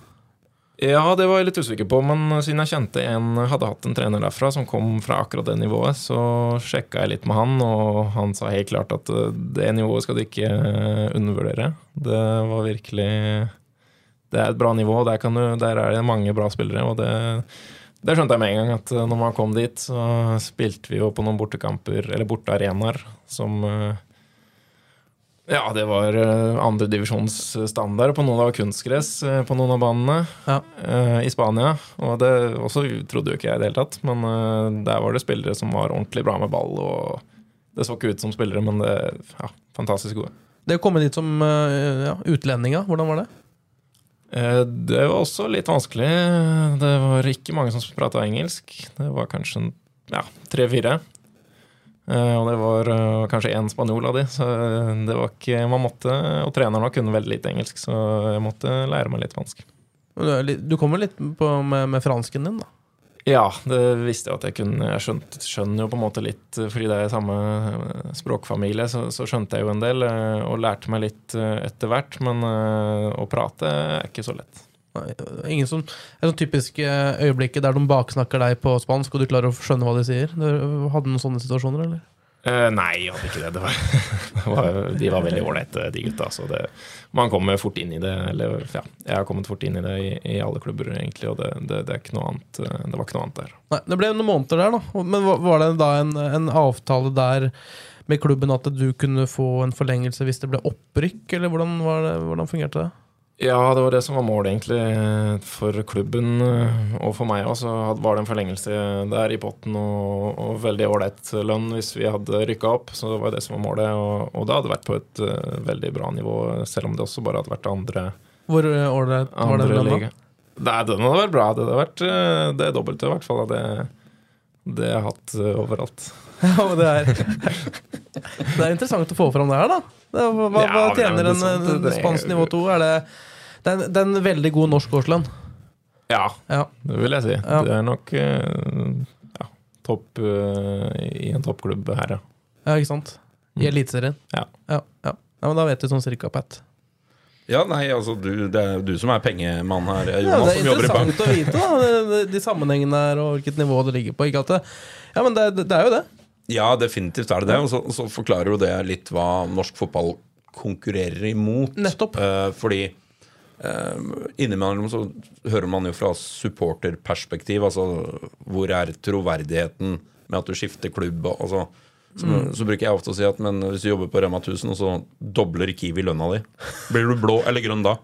Ja, det var jeg litt usikker på, men siden jeg kjente en hadde hatt en trener derfra som kom fra akkurat det nivået, så sjekka jeg litt med han, og han sa helt klart at eh, det nivået skal du ikke eh, undervurdere. Det var virkelig Det er et bra nivå, der, du, der er det mange bra spillere, og det det skjønte jeg med en gang, at eh, når man kom dit, så spilte vi jo på noen bortekamper, eller bortearenaer, som eh, Ja, det var eh, andredivisjonsstandard på noen av kunstgress eh, på noen av banene Ja. eh, i Spania. Og det også trodde jo ikke jeg i det hele tatt, men eh, der var det spillere som var ordentlig bra med ball, og det så ikke ut som spillere, men det ja, fantastisk gode. Det å komme dit som eh, ja, utlendinga, hvordan var det? Eh, Det var også litt vanskelig. Det var ikke mange som prata engelsk. Det var kanskje ja, tre-fire. Eh, Og det var eh, kanskje én spanjol av de, så det var ikke man måtte, Og treneren kunne veldig lite engelsk, så jeg måtte lære meg litt spansk. Du, er kommer litt på med, med fransken din, da. Ja, det visste jeg at jeg kunne. Jeg skjønte, skjønner jo på en måte litt, eh, fordi det er samme eh, språkfamilie, så, så skjønte jeg jo en del, eh, og lærte meg litt eh, etter hvert. Men eh, å prate er ikke så lett. Ingen som, et sånn typisk øyeblikk der de baksnakker deg på spansk, og du klarer å skjønne hva de sier. Du hadde noen sånne situasjoner, eller? Uh, nei, jeg hadde ikke det. det, var, det var, de var veldig ålreite, de gutta. Så det, man kommer fort inn i det. Eller ja, jeg har kommet fort inn i det i, i alle klubber, egentlig, og det, det, annet, eh, det var ikke noe annet der. Nei, Det ble noen måneder der, da. Men var- var det da en, en avtale der med klubben at du kunne få en forlengelse hvis det ble opprykk, eller hvordan, hvordan fungerte det? Ja, det var det som var målet, egentlig, for klubben eh, og for meg òg. Så var det en forlengelse der i potten og, og veldig ålreit lønn hvis vi hadde rykka opp. Så det var det som var målet, og, og det hadde vært på et uh, veldig bra nivå, selv om det også bare hadde vært andre Hvor eh, ålreit var andre lønna? Nei, den hadde vært bra. Det hadde vært uh, det dobbelte, i hvert fall, det, det jeg har hatt uh, overalt. Ja, men det er Det er interessant å få fram det her, da. Hva, hva, Ja, hva tjener er en, en spansk nivå 2? Er det det er, en- det er en veldig god norsk årslønn. Ja, Ja. det vil jeg si. Ja. Det er nok eh, ja, topp eh, i en toppklubb her, ja. ja, ikke sant? I Eliteserien. Ja. Ja, ja. ja, men da vet du sånn cirka, Pat. Ja, nei, altså du, Det er du som er pengemann her, Ja, det er interessant å vite da, de, sammenhengene her og hvilket nivå det ligger på. Ikke at det, ja, men det, det er jo det. Ja, definitivt er det det. Og så, så forklarer jo det litt hva norsk fotball konkurrerer imot. Nettopp. Eh, fordi eh, innimellom så hører man jo fra supporterperspektiv, altså hvor er troverdigheten med at du skifter klubb? Altså, så, så bruker jeg ofte å si at men hvis du jobber på Rema 1000, og så dobler Kiwi lønna di, blir du blå eller grønn da?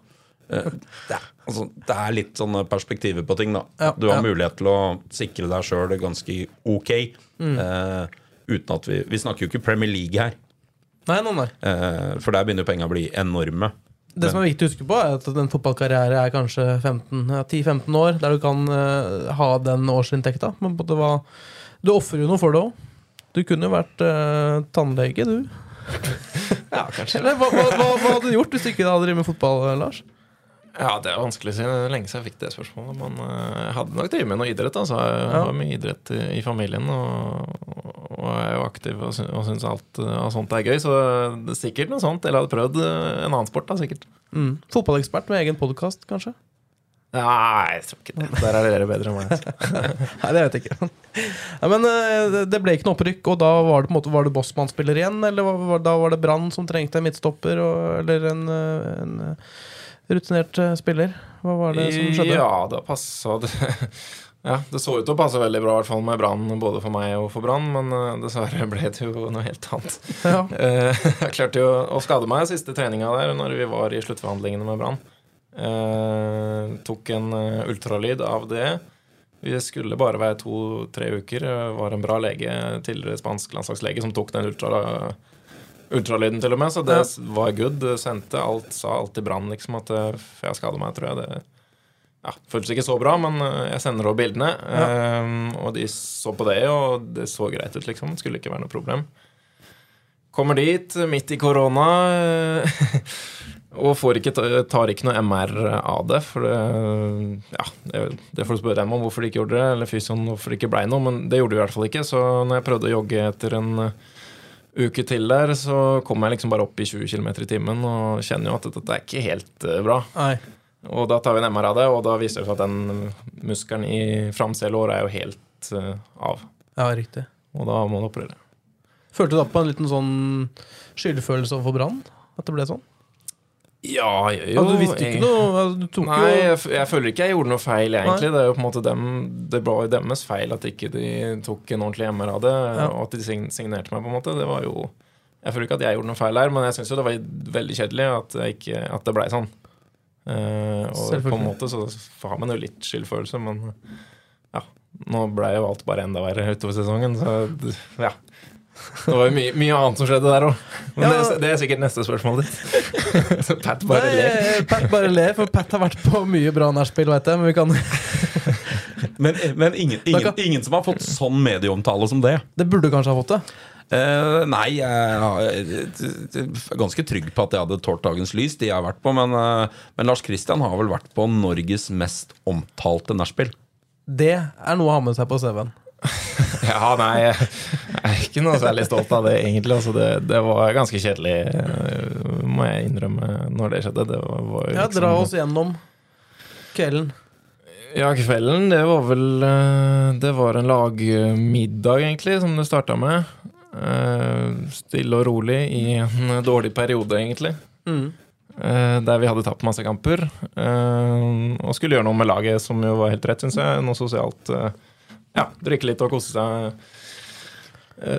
Eh, Det er, altså, det er litt sånne perspektiver på ting, da. Ja, du har ja. mulighet til å sikre deg sjøl ganske ok. Mm. Eh, uten at vi Vi snakker jo ikke Premier League her, Nei, nei, nei. eh, for der begynner jo penga å bli enorme. Det som er viktig å huske på, er at en fotballkarriere er kanskje 10-15 år, der du kan eh, ha den årsinntekta. Men du ofrer jo noe for det òg. Du kunne jo vært eh, tannlege, du. Ja, kanskje. Eller hva, hva, hva, hva hadde du gjort hvis du ikke hadde drevet med fotball, Lars? Ja, det er vanskelig å si. Det er lenge siden jeg fikk det spørsmålet. Men jeg hadde nok drevet med noe idrett. Altså. Jeg Ja. har mye idrett i, i familien, og, og er jo aktiv og, sy og syns alt og sånt er gøy. Så det er sikkert noe sånt. Eller hadde prøvd eh, en annen sport, da, sikkert. Mm. Fotballekspert med egen podkast, kanskje? Nei, jeg tror ikke det. Der er dere bedre enn meg. Nei, det vet jeg ikke. Ja, men eh, det- ble ikke noe opprykk, og da var det på en måte Var det Bossmann-spiller igjen, eller var, da var det Brann som trengte en midtstopper, og, eller en, eh, en eh, rutinert eh, spiller? Hva var det som skjedde? Ja, det passa Ja, Det så ut til å passe veldig bra hvert fall med Brann, både for meg og for Brann, men uh, dessverre ble det jo noe helt annet. Ja. Uh, Jeg klarte jo å skade meg siste treninga der når vi var i sluttforhandlingene med Brann. Uh, tok en ultralyd av det. Vi skulle bare være to-tre uker. Var en bra lege, tidligere spansk landslagslege, som tok den ultra, ultralyden til og med, så det var good. Sendte alt, sa alt i Brann, liksom, at jeg skader meg, tror jeg. det ja, Føltes ikke så bra, men eh, jeg sender over bildene. eh, og de så på det, og det så greit ut, liksom. Det skulle ikke være noe problem. Kommer dit midt i korona eh, og får ikke, tar ikke noe MR av det. For det, ja, det, får du spørre dem om hvorfor de ikke gjorde det, eller fysioen hvorfor det ikke blei noe, men det gjorde de i hvert fall ikke. Så når jeg prøvde å jogge etter en eh, uke til der, så kom jeg liksom bare opp i 20 km i timen og kjenner jo at dette er ikke helt bra. Nei. Og da tar vi en MR av det, og da viser det seg at den muskelen i framsida lår er jo helt eh, av. Ja, riktig. Og da må du operere. Følte du da på en liten sånn skyldfølelse overfor Brann? At det ble sånn? Ja, jeg Ja, jo du visste ikke noe altså, Nei, jo jeg, jeg føler ikke jeg gjorde noe feil, egentlig. Det er jo på en måte dem, det var jo deres feil at ikke de tok en ordentlig MR av det, og at de signerte meg, på en måte. Det var jo Jeg føler ikke at jeg gjorde noe feil der, men jeg syns jo det var veldig kjedelig at, ikke, at det blei sånn. Eh, og på en måte så har man jo litt skyldfølelse, men ja. Nå blei jo alt bare enda verre utover sesongen, så ja. Det var jo mye, mye annet som skjedde der òg. Men Ja. det, det er sikkert neste spørsmål ditt. Så Pat bare ler. Pat bare ler, for Pat har vært på mye bra nachspiel, veit jeg. Men vi kan Men, men ingen, ingen, ingen som har fått sånn medieomtale som det. Det burde kanskje ha fått det. Eh, nei, jeg er ganske trygg på at jeg hadde tålt dagens lys, de jeg har vært på. Men, uh, men Lars Kristian har vel vært på Norges mest omtalte nachspiel. Det er noe å ha med seg på CV-en. Ja, nei, jeg er ikke noe særlig stolt av det, egentlig. Altså, det, det var ganske kjedelig, eh, må jeg innrømme, når det skjedde. Det var, var liksom, Ja, dra oss gjennom kvelden. Ja, kvelden, det var vel Det var en lagmiddag, egentlig, som det starta med. Eh, Stille og rolig i en dårlig periode, egentlig. Mm. Eh, Der vi hadde tapt masse kamper. eh, Og skulle gjøre noe med laget, som jo var helt rett, syns jeg. Noe sosialt. Ja, drikke litt og kose seg.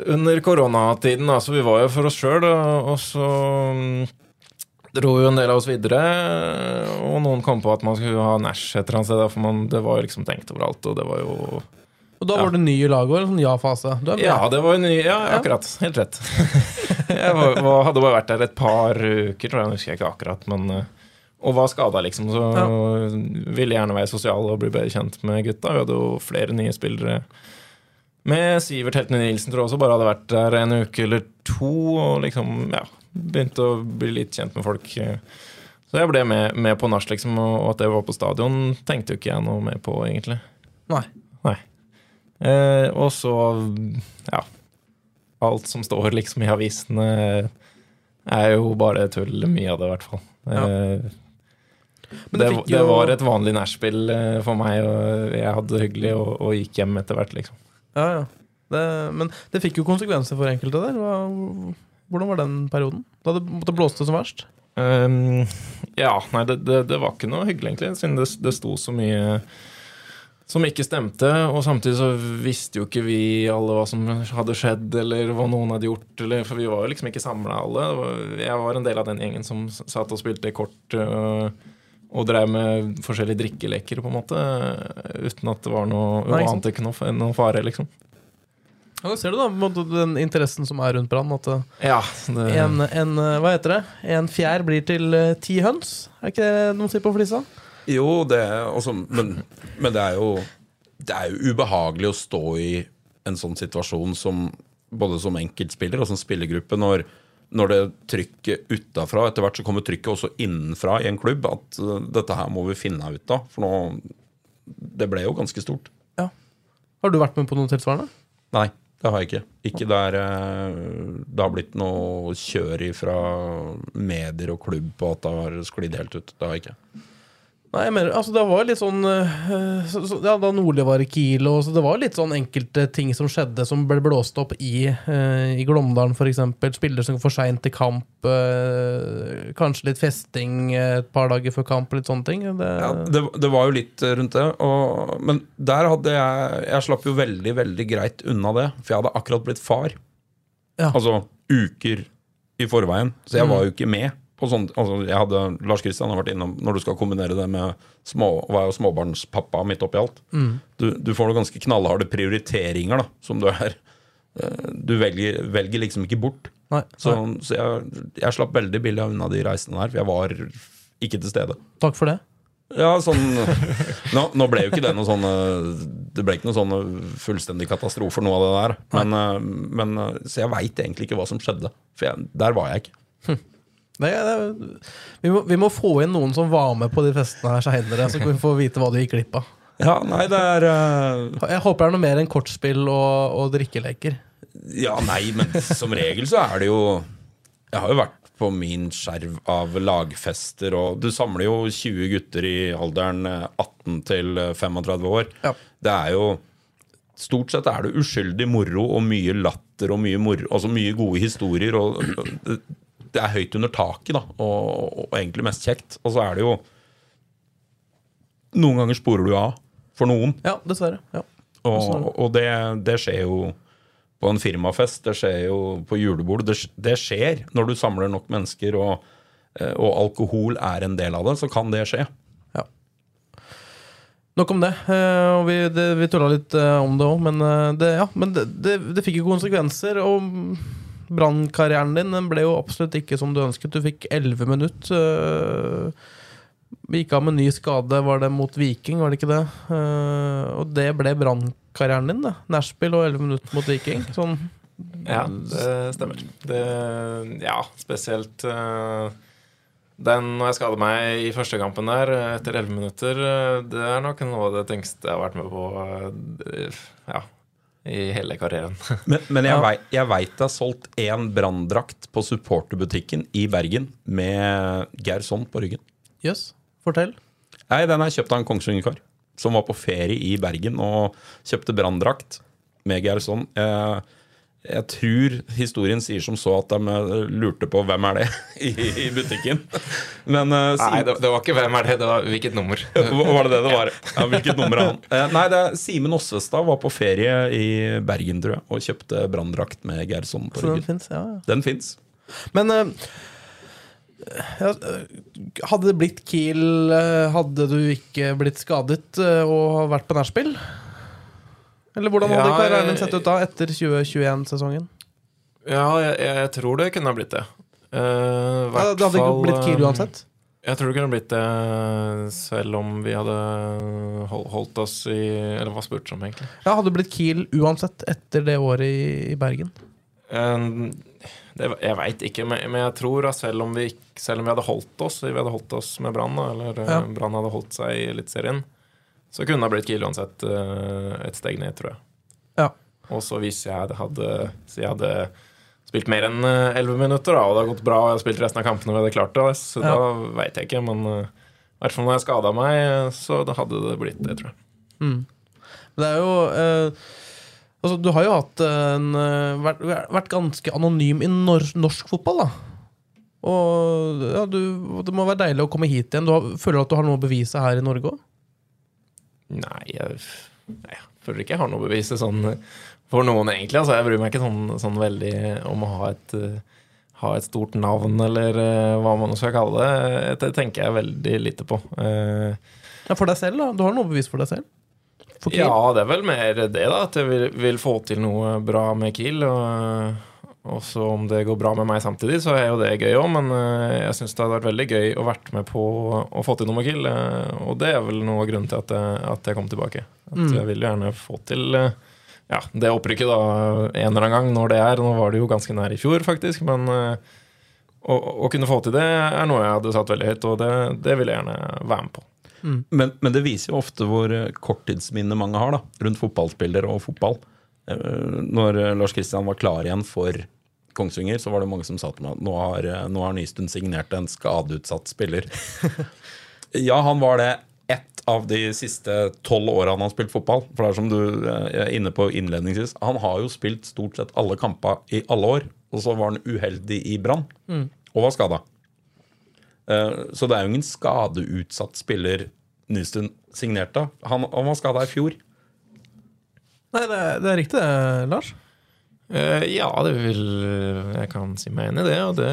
Under koronatiden, Altså, vi var jo for oss sjøl, og så mm, dro jo en del av oss videre. Og noen kom på at man skulle ha Nash et eller annet sted, for man, det var jo liksom tenkt overalt, og det var jo Og da Ja. var det ny i laget en sånn ja-fase. Ja, det var ny Ja, akkurat. Helt rett. jeg var, var, hadde bare vært der et par uker, tror jeg. husker jeg ikke akkurat, men eh, Og var skada, liksom. Så ville gjerne være sosial og bli bedre kjent med gutta. Vi hadde jo flere nye spillere. Med Sivert Heltene Nilsen tror jeg også bare hadde vært der en uke eller to og liksom ja, begynte å bli litt kjent med folk. Så jeg ble med, med på nach, liksom, og at det var på stadion, tenkte jo ikke jeg noe mer på, egentlig. Nei. Eh, og så, ja Alt som står liksom i avisene, er jo bare tull. Mye av det, i hvert fall. Eh, det, det fikk det var et vanlig nachspiel eh, for meg, og jeg hadde det hyggelig og, og gikk hjem etter hvert, liksom. Ja, ja. Det, men det fikk jo konsekvenser for enkelte der. Hva, hvordan var den perioden? Da det måtte blåste som verst? Um, ja, nei, det, det, det var ikke noe hyggelig, egentlig, siden det, det sto så mye som ikke stemte. Og samtidig så visste jo ikke vi alle hva som hadde skjedd, eller hva noen hadde gjort. Eller, for vi var jo liksom ikke samla alle. Jeg var en del av den gjengen som satt og spilte kort og, og drev med forskjellige drikkeleker, på en måte. Uten at det var noe Nei, ikke sant. ante noe, noe fare, liksom. Ja, ser du da måte den interessen som er rundt Brann. At eh, Ja, det, en, en, eh, hva heter det? En fjær blir til ti høns? Er ikke det noe å si på flisa? Jo, det også, men, men det er jo Det er jo ubehagelig å stå i en sånn situasjon som både som enkeltspiller og som spillergruppe når, når det trykket utafra Etter hvert så kommer trykket også innenfra i en klubb at uh, dette her må vi finne ut av. For nå Det ble jo ganske stort. Ja. Har du vært med på noe tilsvarende? Nei, det har jeg ikke. Ikke der eh, det har blitt noe kjør fra medier og klubb på at det har sklidd helt ut. Det har jeg ikke. Nei, jeg mener, altså det var litt sånn eh, så, så, Ja, Da Nordli var i Kiel, og så det var litt sånn enkelte ting som skjedde som ble blåst opp i, uh, i Glåmdalen, f.eks. Spillere som går for seint til kamp. eh, kanskje litt festing eh, et par dager før kamp, litt sånne ting. Det, Ja, det, det var jo litt eh, rundt det. Og, men der hadde jeg Jeg slapp jo veldig, veldig greit unna det. For jeg hadde akkurat blitt far. Ja. Altså uker i forveien. Så jeg var jo ikke med. På sånn, altså jeg hadde, Lars Kristian har vært innom når du skal kombinere det med små, å være småbarnspappa midt oppi alt. Du, du får noen ganske knallharde prioriteringer, da, som du er. Eh, Du velger, velger liksom ikke bort. Nei, Så, nei. så jeg, jeg slapp veldig billig unna de reisene der, for jeg var ikke til stede. Takk for det. Ja, sånn nå, nå ble jo ikke det noe sånn Det ble ikke noe sånn fullstendig katastrofe, noe av det der. Men, eh, men eh, Så jeg veit egentlig ikke hva som skjedde. For jeg, der var jeg ikke. Det, det, vi, må, vi må få inn noen som var med på de festene her seinere, så kan vi få vite hva du gikk glipp av. Ja, nei, det er uh... Jeg håper det er noe mer enn kortspill og, og drikkeleker. Ja, nei, men som regel så er det jo Jeg har jo vært på min skjerv av lagfester, og du samler jo 20 gutter i alderen eh, 18 til eh, 35 år. Ja. Det er jo Stort sett er det uskyldig moro og mye latter og mye moro, altså mye gode historier. og det, er høyt under taket, da, og, og egentlig mest kjekt. Og så er det jo Noen ganger sporer du av for noen. Ja, dessverre. Ja. Og, og det, det skjer jo på en firmafest, det skjer jo på julebord. Det, det skjer når du samler nok mennesker, og, eh, og alkohol er en del av det, så kan det skje. Ja. Nok om det. eh, og vi, det, vi tulla litt eh, om det òg, men, det, ja, men det, det, det fikk jo konsekvenser. Og Brannkarrieren din den ble jo absolutt ikke som du ønsket. Du fikk 11 minutt. Vi gikk av med ny skade, var det mot Viking, var det ikke det? Øh, og det ble brannkarrieren din, det. Nachspiel og 11 minutter mot Viking. Sånn Ja, det stemmer. Det, ja, spesielt eh, den når jeg skader meg i første kampen der, eh, etter 11 minutter, eh, det er nok noe av det tyngste jeg har vært med på eh, ja, i hele karrieren. Men, men jeg Ja. jeg veit det er solgt én branndrakt på supporterbutikken i Bergen med Gerson på ryggen. Jøss, fortell. Nei, den er kjøpt av en Kongsvinger-kar som var på ferie i Bergen og kjøpte branndrakt med Gerson. Jeg, jeg tror historien sier som så at de eh, lurte på hvem er det i, butikken. Men eh, Nei, det, det var ikke hvem er det, det var hvilket nummer. Var det det det var? Ja, hvilket nummer er han? Uh, Nei, det er Simen Osvestad var på ferie i Bergen, tror jeg, og kjøpte branndrakt med Gerson på ryggen. den finnes, ja, ja. Men uh, hadde det blitt Kiel Hadde du ikke blitt skadet og vært på nachspiel? Eller hvordan hadde Ja, karrieren sett ut da, etter 2021-sesongen? Ja, jeg, jeg tror det kunne ha blitt det. Eh, Ja, det hadde ikke blitt Kiel eh, uansett? Jeg tror det kunne blitt det selv om vi hadde holdt oss i Eller hva spurte du om, egentlig? Ja, hadde det blitt Kiel uansett etter det året i, i Bergen? Eh, det, jeg veit ikke, men, men jeg tror at selv om vi, selv om vi hadde holdt oss Vi hadde holdt oss med Brann, eller Ja. Brann hadde holdt seg i Eliteserien, så kunne det ha blitt Kiel uansett eh, et steg ned, tror jeg. Ja. Og så hvis jeg hadde, så jeg hadde spilt mer enn eh, 11 minutter, da, og det hadde gått bra, og jeg hadde spilt resten av kampene og det hadde klart det, så Ja. da veit jeg ikke. Men eh, i hvert fall når jeg skada meg, så da hadde det blitt det, tror jeg. Mm. Men det er jo eh, Altså, du har jo hatt en eh, vært, vært ganske anonym i norsk, norsk fotball, da. Og ja, du, det må være deilig å komme hit igjen. Du har, føler du at du har noe å bevise her i Norge òg? Nei, jeg, jeg føler ikke jeg har noe bevis sånn for noen, egentlig. Altså, jeg bryr meg ikke sånn, sånn veldig om å ha et, eh, ha et stort navn, eller eh, hva man skal kalle det. Det tenker jeg veldig lite på. Eh, Ja, for deg selv, da? Du har noe bevis for deg selv? For ja, det er vel mer det, da. At jeg vil, vil få til noe bra med Kiel. Og, og så om det går bra med meg samtidig, så er jo det gøy òg. Men eh, jeg syns det hadde vært veldig gøy å vært med på å få til noe med Kiel. eh, Og det er vel noe av grunnen til at jeg, at jeg kom tilbake. At Mm. jeg vil gjerne få til eh, ja, det opprykket da en eller annen gang, når det er. Nå var det jo ganske nær i fjor, faktisk. Men å, å kunne få til det er noe jeg hadde satt veldig høyt, og det, det vil jeg gjerne være med på. Men, men det viser jo ofte hvor korttidsminne mange har da, rundt fotballspillere og fotball. Eh, Når eh, Lars Kristian var klar igjen for Kongsvinger, så var det mange som sa til meg at nå har, eh, nå har Nystuen signert en skadeutsatt spiller. ja, han var det ett av de siste tolv åra han har spilt fotball. For det er som du er inne på innledningsvis, han har jo spilt stort sett alle kamper i alle år. Og så var han uheldig i Brann, og var skada. Så det er jo ingen skadeutsatt spiller Nystuen signerte. Han, han var skada i fjor. Nei, det, er- det er riktig, Lars. Uh, ja, det vil Jeg kan si meg enig i det, og det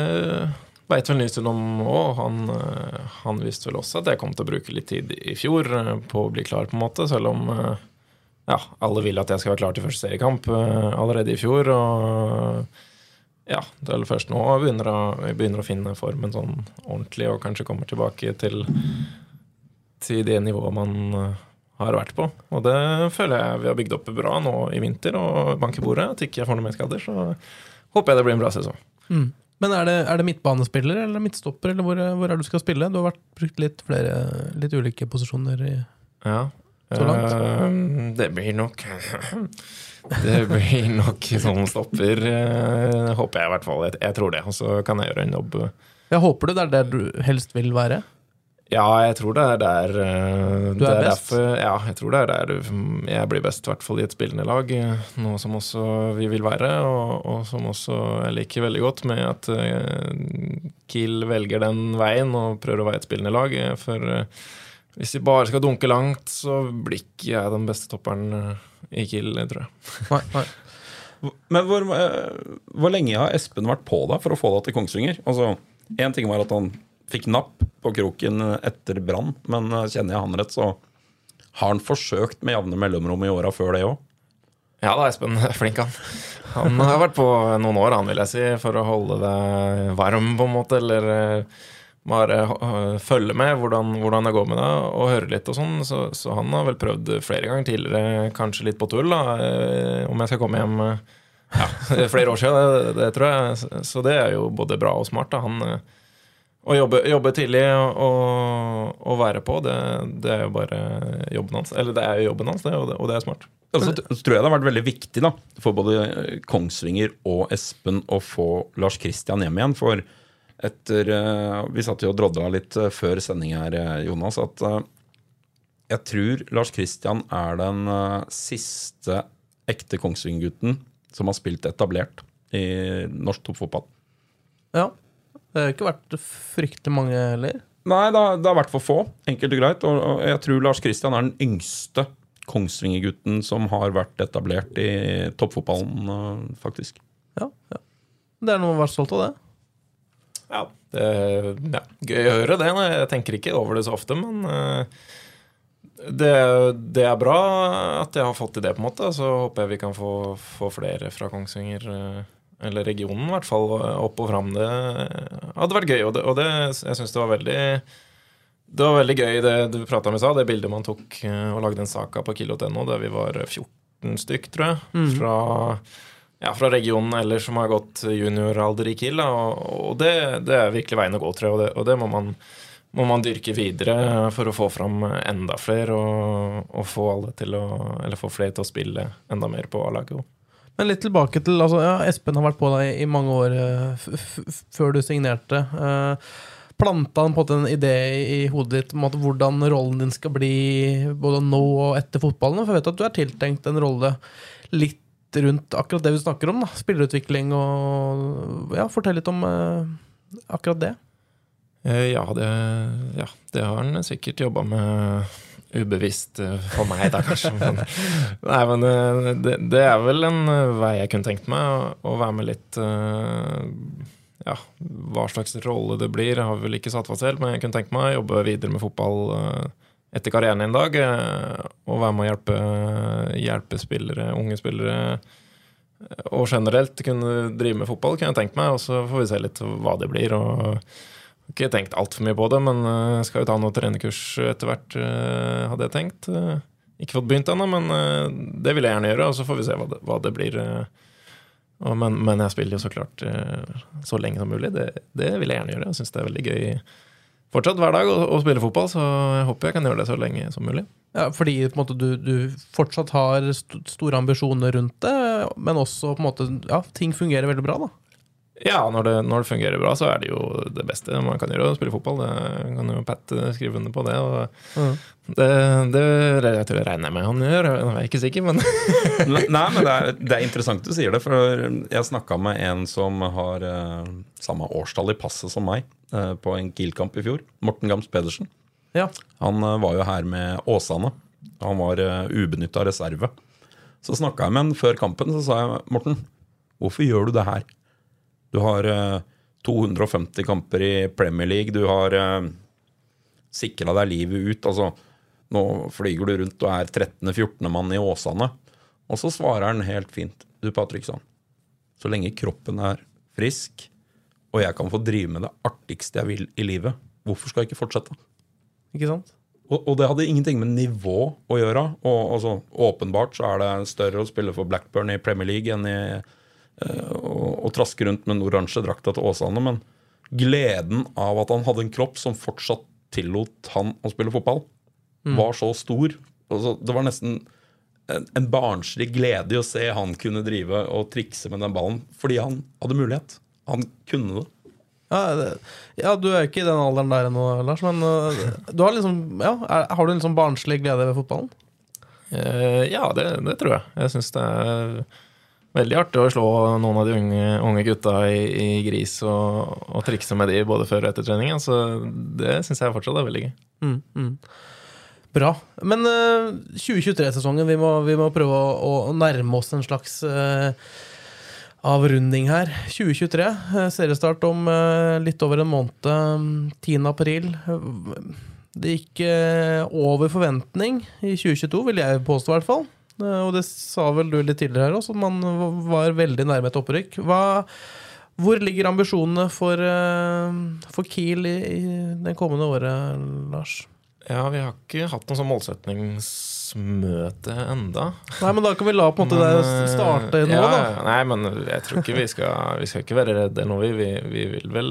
veit vel Nystuen om òg. Han, eh, han visste vel også at jeg kom til å bruke litt tid i fjor eh, på å bli klar, på en måte, selv om ja, alle vil at jeg skal være klar til første seriekamp allerede i fjor. Og ja, det er først nå jeg begynner å, jeg begynner å finne formen sånn ordentlig, og kanskje kommer tilbake til, til det nivået man har vært på. Og det føler jeg vi har bygd opp bra nå i vinter, og banker bordet. At ikke jeg får noe mer skader, så håper jeg det blir en bra sesong. Men er det, er det midtbanespiller eller midtstopper, eller hvor, hvor er du skal spille? Du har vært brukt litt flere litt ulike posisjoner i Ja. Så langt? Uh, det blir nok Det blir nok sånn stopper, eh, håper jeg i hvert fall. Jeg, jeg tror det. Og så kan jeg gjøre en jobb. Jeg håper du det er der du helst vil være? Ja, jeg tror det er der uh, Du er er best? Derfor, ja, jeg tror det er der jeg blir best, i hvert fall i et spillende lag. eh, Noe som også vi vil være, og, og som også jeg liker veldig godt med at uh, Kiel velger den veien og prøver å være et spillende lag. For uh, hvis vi bare skal dunke langt, så blir ikke jeg den beste topperen i Kiel, tror jeg. Nei, nei. Men hvor, hvor lenge har Espen vært på deg for å få deg til Kongsvinger? Altså, Én ting var at han fikk napp på kroken etter Brann, men eh, kjenner jeg han rett, så har han forsøkt med jevne mellomrom i åra før det òg? Ja da, Espen flink, han. Han har vært på noen år, han vil jeg si, for å holde det varm, på en måte. Eller eh, bare eh, følge med hvordan, hvordan det går med deg, og høre litt og sånn. Så, så han har vel prøvd flere ganger tidligere, kanskje litt på tull, da, om jeg skal komme hjem ja, flere år siden, det, det tror jeg. Så det er jo både bra og smart. Da. Han, å jobbe, jobbe tidlig og, og, og være på, det, det er jo bare jobben hans. Eller det er jo jobben hans, det, og det, og det er smart. Og så så tror jeg det har vært veldig viktig da, for både Kongsvinger og Espen å få Lars Kristian hjem igjen. For etter eh, Vi satt jo og drodla litt eh, før sending her, eh, Jonas, at eh, jeg tror Lars Kristian er den eh, siste ekte Kongsvinger-gutten som har spilt etablert i norsk toppfotball. Ja. Det har ikke vært fryktelig mange heller. Nei, det har, det har vært for få, enkelt og greit. Og, og jeg tror Lars Kristian er den yngste Kongsvinger-gutten som har vært etablert i toppfotballen, eh, faktisk. Ja, ja. Det er noe å være stolt av, det. Ja, det ja, gøy å høre det. Jeg tenker ikke over det så ofte, men eh, det, det er bra at jeg har fått til det, på en måte. Så håper jeg vi kan få, få flere fra Kongsvinger, eh, eller regionen i hvert fall, opp og fram. Det hadde vært gøy, og det, og det jeg syns det var veldig det var veldig gøy det du prata om i stad, det bildet man tok eh, og lagde en sak av på kilo.no, der vi var 14 stykk, tror jeg, fra, ja, fra regionen ellers som har gått junioralder i Kiel. Og, og det, det er virkelig veien å gå, tror jeg, og det, og det må, man, må man dyrke videre for å få fram enda flere og, og få alle til å Eller få flere til å spille enda mer på A-laget. Men litt tilbake til altså, ja, Espen har vært på deg i mange år eh, før du signerte. Uh, planta han på en idé i hodet ditt om at hvordan rollen din skal bli både nå og etter fotballen? For jeg vet at du er tiltenkt en rolle litt rundt akkurat det vi snakker om. da Spillerutvikling og Ja, fortell litt om uh, akkurat det. Eh, Ja, det, ja, det har han sikkert jobba med ubevisst eh, for meg, da kanskje. Men, nei, men eh, det, det er vel en eh, vei jeg kunne tenkt meg, å, være med litt Ja, hva slags rolle det blir, jeg har vel ikke satt fast selv, men jeg kunne tenkt meg å jobbe videre med fotball etter karrieren en dag. Og være med å hjelpe, hjelpe spillere, unge spillere og generelt kunne drive med fotball, kunne jeg tenkt meg. Og så får vi se litt hva det blir. og ikke tenkt altfor mye på det, men jeg skal jo ta noe trenerkurs etter hvert, eh, hadde jeg tenkt. Eh, Ikke fått begynt ennå, men eh, det vil jeg gjerne gjøre, og så får vi se hva det, hva det blir. eh. Men, men jeg spiller jo så klart eh, så lenge som mulig. Det, det vil jeg gjerne gjøre. Jeg syns det er veldig gøy fortsatt hver dag å, å spille fotball, så jeg håper jeg kan gjøre det så lenge som mulig. Ja, fordi måte, du, du fortsatt har st store ambisjoner rundt det, men også på en måte, ja, ting fungerer veldig bra. da Ja, når det, når det fungerer bra, så er det jo det beste man kan gjøre, å spille fotball. Det kan jo Pat eh, skrive under på det. Og det, det jeg tror jeg regner jeg med han gjør, jeg er ikke sikker, men Nei, men det er, det er interessant du sier det, for jeg snakka med en som har uh, samme årstall i passet som meg, uh, på en Kiel-kamp i fjor. Morten Gams Pedersen. Ja, Han uh, var jo her med Åsane. Han var uh, ubenytta reserve. Så snakka jeg med han før kampen, så sa jeg Morten, hvorfor gjør du det her? Du har uh, 250 kamper i Premier League, du har uh, sikra deg livet ut. Altså, nå flyger du rundt og er 13.-14. mann i Åsane. Og så svarer han helt fint. Du, Patriksson, så lenge kroppen er frisk, og jeg kan få drive med det artigste jeg vil i livet, hvorfor skal jeg ikke fortsette? ikke sant? Og, og det hadde ingenting med nivå å gjøre. Og, altså, åpenbart så er det større å spille for Blackburn i Premier League enn i eh, og å traske rundt med den oransje drakta til Åsane. Men gleden av at han hadde en kropp som fortsatt tillot han å spille fotball, var så stor. Altså, det var nesten en, en barnslig glede i å se han kunne drive og trikse med den ballen, fordi han hadde mulighet. Han kunne det. Ja, det, ja, du er ikke i den alderen der ennå, Lars, men øh, du har liksom ja, er, Har du en liksom barnslig glede ved fotballen? Uh, ja, det, det tror jeg. Jeg syns det er veldig artig å slå noen av de unge, unge gutta i, i gris og, og trikse med de både før og etter treningen. Så det syns jeg fortsatt er veldig gøy. Mm, mm. Bra. Men uh, 2023-sesongen, vi, vi må prøve å, å nærme oss en slags uh, avrunding her. 2023, øh, seriestart om uh, litt over en måned. øh, 10. april. Det gikk over forventning i 2022, vil jeg påstå i hvert fall. Eh, Og det sa vel du litt tidligere her også, at man var veldig nærme et opprykk. Hva, hvor ligger ambisjonene for, eh, for Kiel i, i det kommende året, Lars? Ja, vi har ikke hatt noe sånn målsetningsmøte enda. Nei, men da kan vi la på en måte Men, det eh, starte nå, ja, da. Nei, men jeg tror ikke vi skal Vi skal ikke være redde nå, vi. Vi, vi vil vel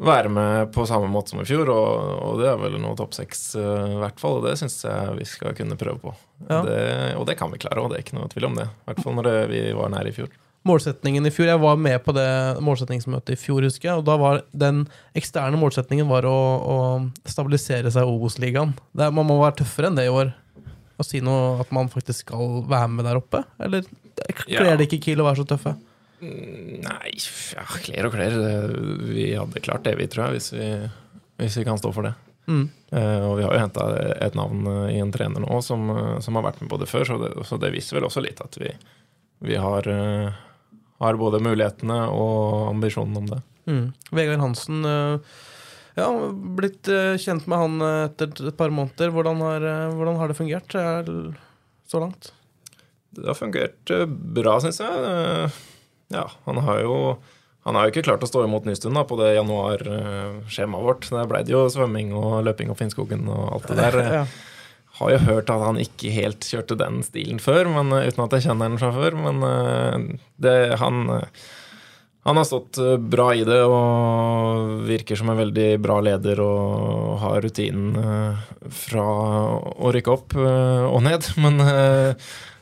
være med på samme måte som i fjor, og, og det er vel noe topp seks, uh, i hvert fall. Og det syns jeg vi skal kunne prøve på. Ja. Det, og det kan vi klare, og det er ikke noe tvil om det. I hvert fall når det, vi var nære i fjor. Målsetningen i fjor, Jeg var med på det målsetningsmøtet i fjor, husker jeg. Og da var den eksterne målsetningen var å, å stabilisere seg i Obos-ligaen. Man må være tøffere enn det i år. Å si noe at man faktisk skal være med der oppe? Eller kler det ikke Kiel å være så tøffe? Nei, ja, klær og klær. Vi hadde klart det, vi, tror jeg, hvis vi, hvis vi kan stå for det. Mm. Uh, og vi har jo henta et navn eh, i en trener nå som, eh, som har vært med på det før, så det, så det viser vel også litt at vi, vi har, uh, har både mulighetene og ambisjonen om det. Mm. Vegard Hansen uh, Ja, blitt kjent med han etter et par måneder. Hvordan har, hvordan har det fungert så langt? Det har fungert bra, syns jeg. Ja, han har jo han har jo ikke klart å stå imot Nystuen da, på det januar-skjemaet vårt. Der ble det jo svømming og løping opp Finnskogen og alt det der. Ja. Har jo hørt at han ikke helt kjørte den stilen før, men, eh, uten at jeg kjenner den fra før. Men eh, det, han, han har stått eh, bra i det og virker som en veldig bra leder og har rutinen fra å rykke opp og ned. Men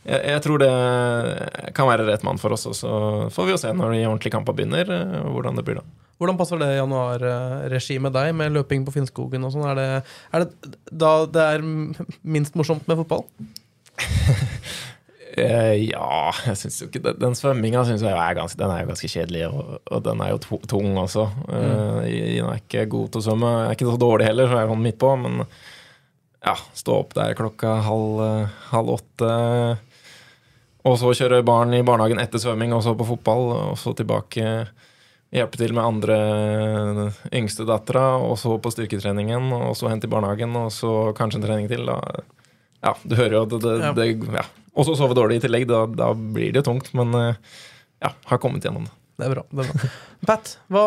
jeg, jeg tror det kan være rett mann for oss, og så får vi jo se når de ordentlige kampene begynner, eh, hvordan det blir da. Hvordan passer det januarregimet deg, med løping på Finnskogen og sånn? Er, det- er det da det er minst morsomt med fotball? Eh, ja, jeg syns jo ikke det. Den svømminga jeg er ganske, den er jo ganske kjedelig, og, og den er jo tung også. Mm. jeg er ikke god til å svømme. Jeg er ikke så dårlig heller, så jeg er sånn midt på, men ja, stå opp der klokka halv, eh, halv åtte. Og så kjøre barn i barnehagen etter svømming, og så på fotball, og så tilbake. Hjelpe til med andre yngste dattera, og så på styrketreningen, og så hente i barnehagen, og så kanskje en trening til. Da. Ja, du hører jo at det, Ja. det, ja. Og så sove dårlig i tillegg. Da, da blir det tungt, men eh, ja, har kommet gjennom det. Det er bra. det er bra. Pat, hva,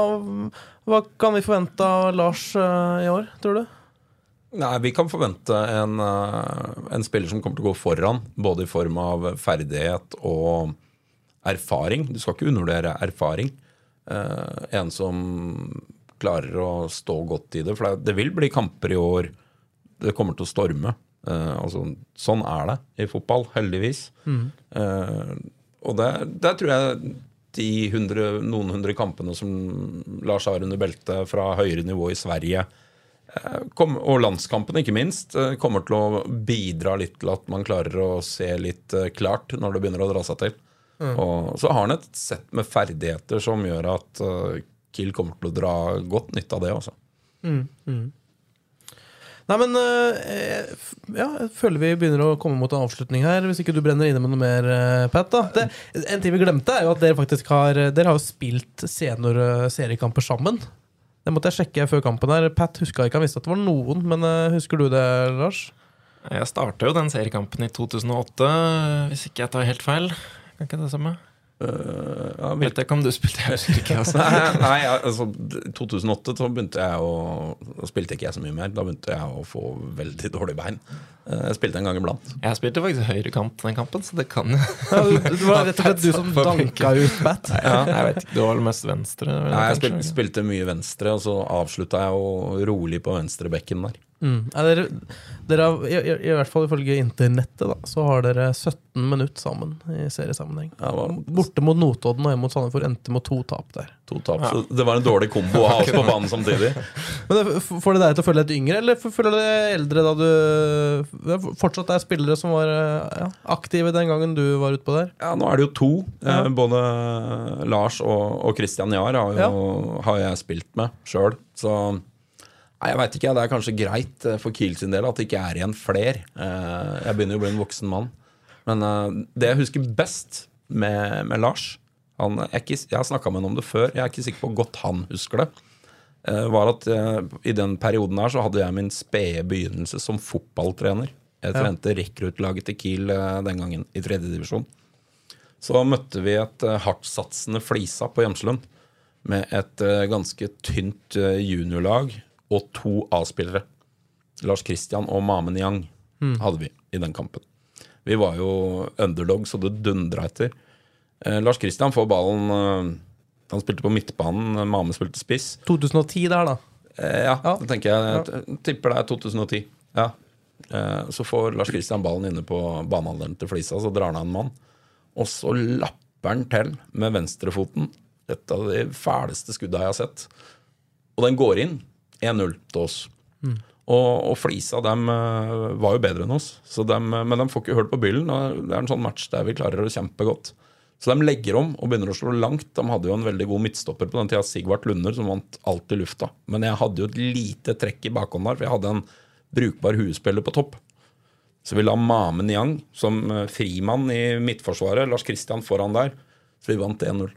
hva kan vi forvente av Lars uh, i år, tror du? Nei, Vi kan forvente en, eh, en spiller som kommer til å gå foran, både i form av ferdighet og erfaring. Du skal ikke undervurdere erfaring. Eh, en som klarer å stå godt i det. For det, det vil bli kamper i år. Det kommer til å storme. Eh, altså, sånn er det i fotball, heldigvis. Eh, og der tror jeg de hundre, noen hundre kampene som Lars har under beltet fra høyere nivå i Sverige, kom, og landskampene ikke minst, eh, kommer til å bidra litt til at man klarer å se litt eh, klart når det begynner å dra seg til. Og så har han et sett med ferdigheter som gjør at eh, Kiel kommer til å dra godt nytte av det. altså. Nei, men eh, f- ja, jeg føler vi begynner å komme mot en avslutning her. Hvis ikke du brenner inne med noe mer, Pat. da det, En ting vi glemte, er jo at dere faktisk har Dere har jo spilt senior eh, seriekamper sammen. Det måtte jeg sjekke før kampen. her Pat huska ikke, han visste at det var noen, men eh, husker du det, Lars? Jeg starta jo den seriekampen i 2008, hvis ikke jeg tar helt feil. Kan ikke det stemme? Eh, ja, ikke om du spilte, jeg husker ikke. Altså. Nei, altså, 2008 så begynte jeg å Da spilte ikke jeg så mye mer. Da begynte jeg å få veldig dårlige bein. Eh, Jeg spilte en gang iblant. Jeg spilte faktisk høyrekant den kampen, så det kan jo Ja, det var rett og slett du som danka ut Pat. ja, Jeg vet ikke, Du var vel mest venstre? Nei, jeg spilte, spilte mye venstre, og så avslutta jeg jo rolig på venstrebekken der. Mm. Ja, dere, dere har, i, i, I hvert fall ifølge internettet da, så har dere 17 minutter sammen i seriesammenheng. Ja, var Borte mot Notodden og hjemme mot Sandefjord endte med to tap der. to tap, så det var en dårlig kombo å ha oss på banen samtidig. Men det, Får det deg til å føle deg litt yngre, eller føler du deg eldre da du fortsatt er spillere som var ja, aktive den gangen du var utpå der? Ja, nå er det jo to. Ja. Eh, Både Lars og, og Christian Jahr har, jo, har jeg spilt med sjøl. Så nei, jeg veit ikke. Det er kanskje greit eh, for Kiel sin del at det ikke er igjen fler. Eh, Jeg begynner jo å bli en voksen mann. Men eh, det jeg husker best med, med Lars han, jeg, ikke, jeg har snakka med ham om det før, jeg er ikke sikker på hvor godt han husker det. Var at I den perioden her så hadde jeg min spede begynnelse som fotballtrener Jeg trente rekruttlaget til Kiel den gangen, i tredjedivisjon. Så møtte vi et hardtsatsende Flisa på Hjemslund med et ganske tynt juniorlag og to A-spillere. Lars Kristian og Mamen Yang hadde vi i den kampen. Vi var jo underdog, så det dundra etter. Eh, Lars Kristian får ballen eh, Han spilte på midtbanen, Mame spilte spiss. 2010 der, da. Eh, ja, Ja. det tenker jeg. Jeg tipper det er 2010. Ja. Eh, så får Lars Kristian ballen inne på banealderen til Flisa, så drar han av en mann. Og så lapper han til med venstrefoten. Et av de fæleste skudda jeg har sett. Og den går inn. 1-0 til oss. Og, og Flisa dem, eh, var jo bedre enn oss, dem, eh, men de får ikke hørt på byllen. Det er en sånn match der vi klarer å kjempe godt. Så de legger om og begynner å slå langt. De hadde jo en veldig god midtstopper på den tida, Sigvart Lunder, som vant alt i lufta. Men jeg hadde jo et lite trekk i bakhånd der, for jeg hadde en brukbar huespiller på topp. Så vi la Mamen Yang som eh, frimann i midtforsvaret, Lars Kristian foran der. Så vi vant 1-0.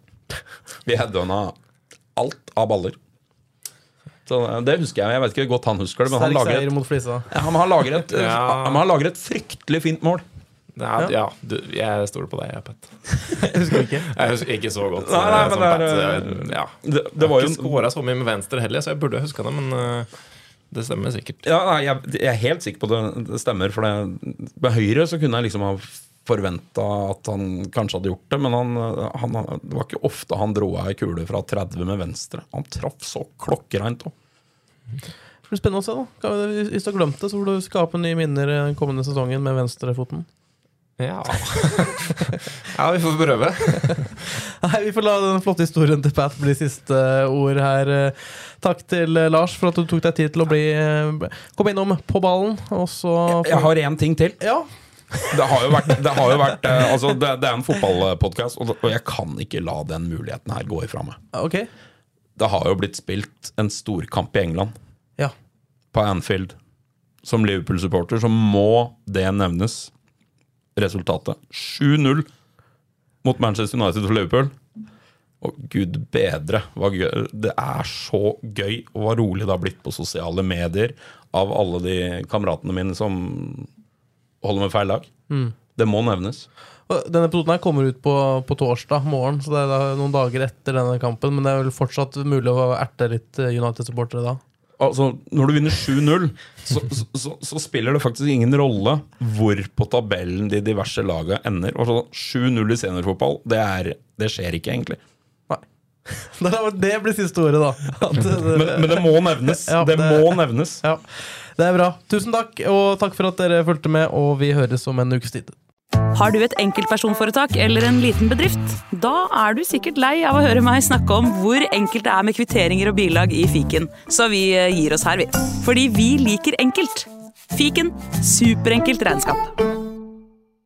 Vi headhunna alt av baller. Så Det husker jeg. Jeg vet ikke hvor godt han husker det, men han lager et, ja, han lager et, Ja. han lager et fryktelig fint mål. Er, ja, du, jeg stoler på deg, jeg, Pet. Husker ikke. Jeg husker ikke så godt. Nei, nei, eh, men det er, Pat. Jeg- ja. Det, det Jeg har ikke skåra så mye med venstre heller, så jeg burde huska det, men eh, det stemmer sikkert. Ja, nei, jeg, jeg er helt sikker på det, det stemmer. For det, med Høyre så kunne jeg liksom ha forventa at han kanskje hadde gjort det, men han, han, det var ikke ofte han dro ei kule fra 30 med venstre. Han traff så klokkereint òg. Det blir spennende å se. da Hvis du har glemt det, så får du skape nye minner den kommende sesongen med venstrefoten. Ja. ja, vi får prøve. Nei, Vi får la den flotte historien til Pat bli siste ord her. Takk til eh, Lars for at du tok deg tid til å bli eh, komme innom på ballen. Og så Jeg har én ting til. Ja, Det har jo vært, det har jo vært eh, altså det, det er en fotballpodkast, og, jeg kan ikke la den muligheten her gå ifra meg. ok. Det har jo blitt spilt en storkamp i England, Ja. på Anfield. Som Liverpool-supporter så må det nevnes. Resultatet 7-0 mot Manchester United for Liverpool. Og gud bedre. Det er så gøy og hva rolig det har blitt på sosiale medier av alle de kameratene mine som holder med feil lag. Det må nevnes. Denne episoden her kommer ut på, på torsdag morgen, så det er da noen dager etter denne kampen. Men det er vel fortsatt mulig å erte litt eh, United-supportere da. Altså, Når du vinner 7-0, så, så, så, så spiller det faktisk ingen rolle hvor på tabellen de diverse lagene ender. Altså, 7-0 i seniorfotball, det, er, det skjer ikke, egentlig. Det blir siste ordet, da. At det- Men, men det må nevnes. Ja, det, det- må nevnes. Ja, det er bra. Tusen takk, og takk for at dere fulgte med, og vi høres om en ukes tid. Har du et enkeltpersonforetak eller en liten bedrift? Da er du sikkert lei av å høre meg snakke om hvor enkelt det er med kvitteringer og bilag i fiken, så vi eh, gir oss her, vi. Fordi vi liker enkelt. Fiken superenkelt regnskap.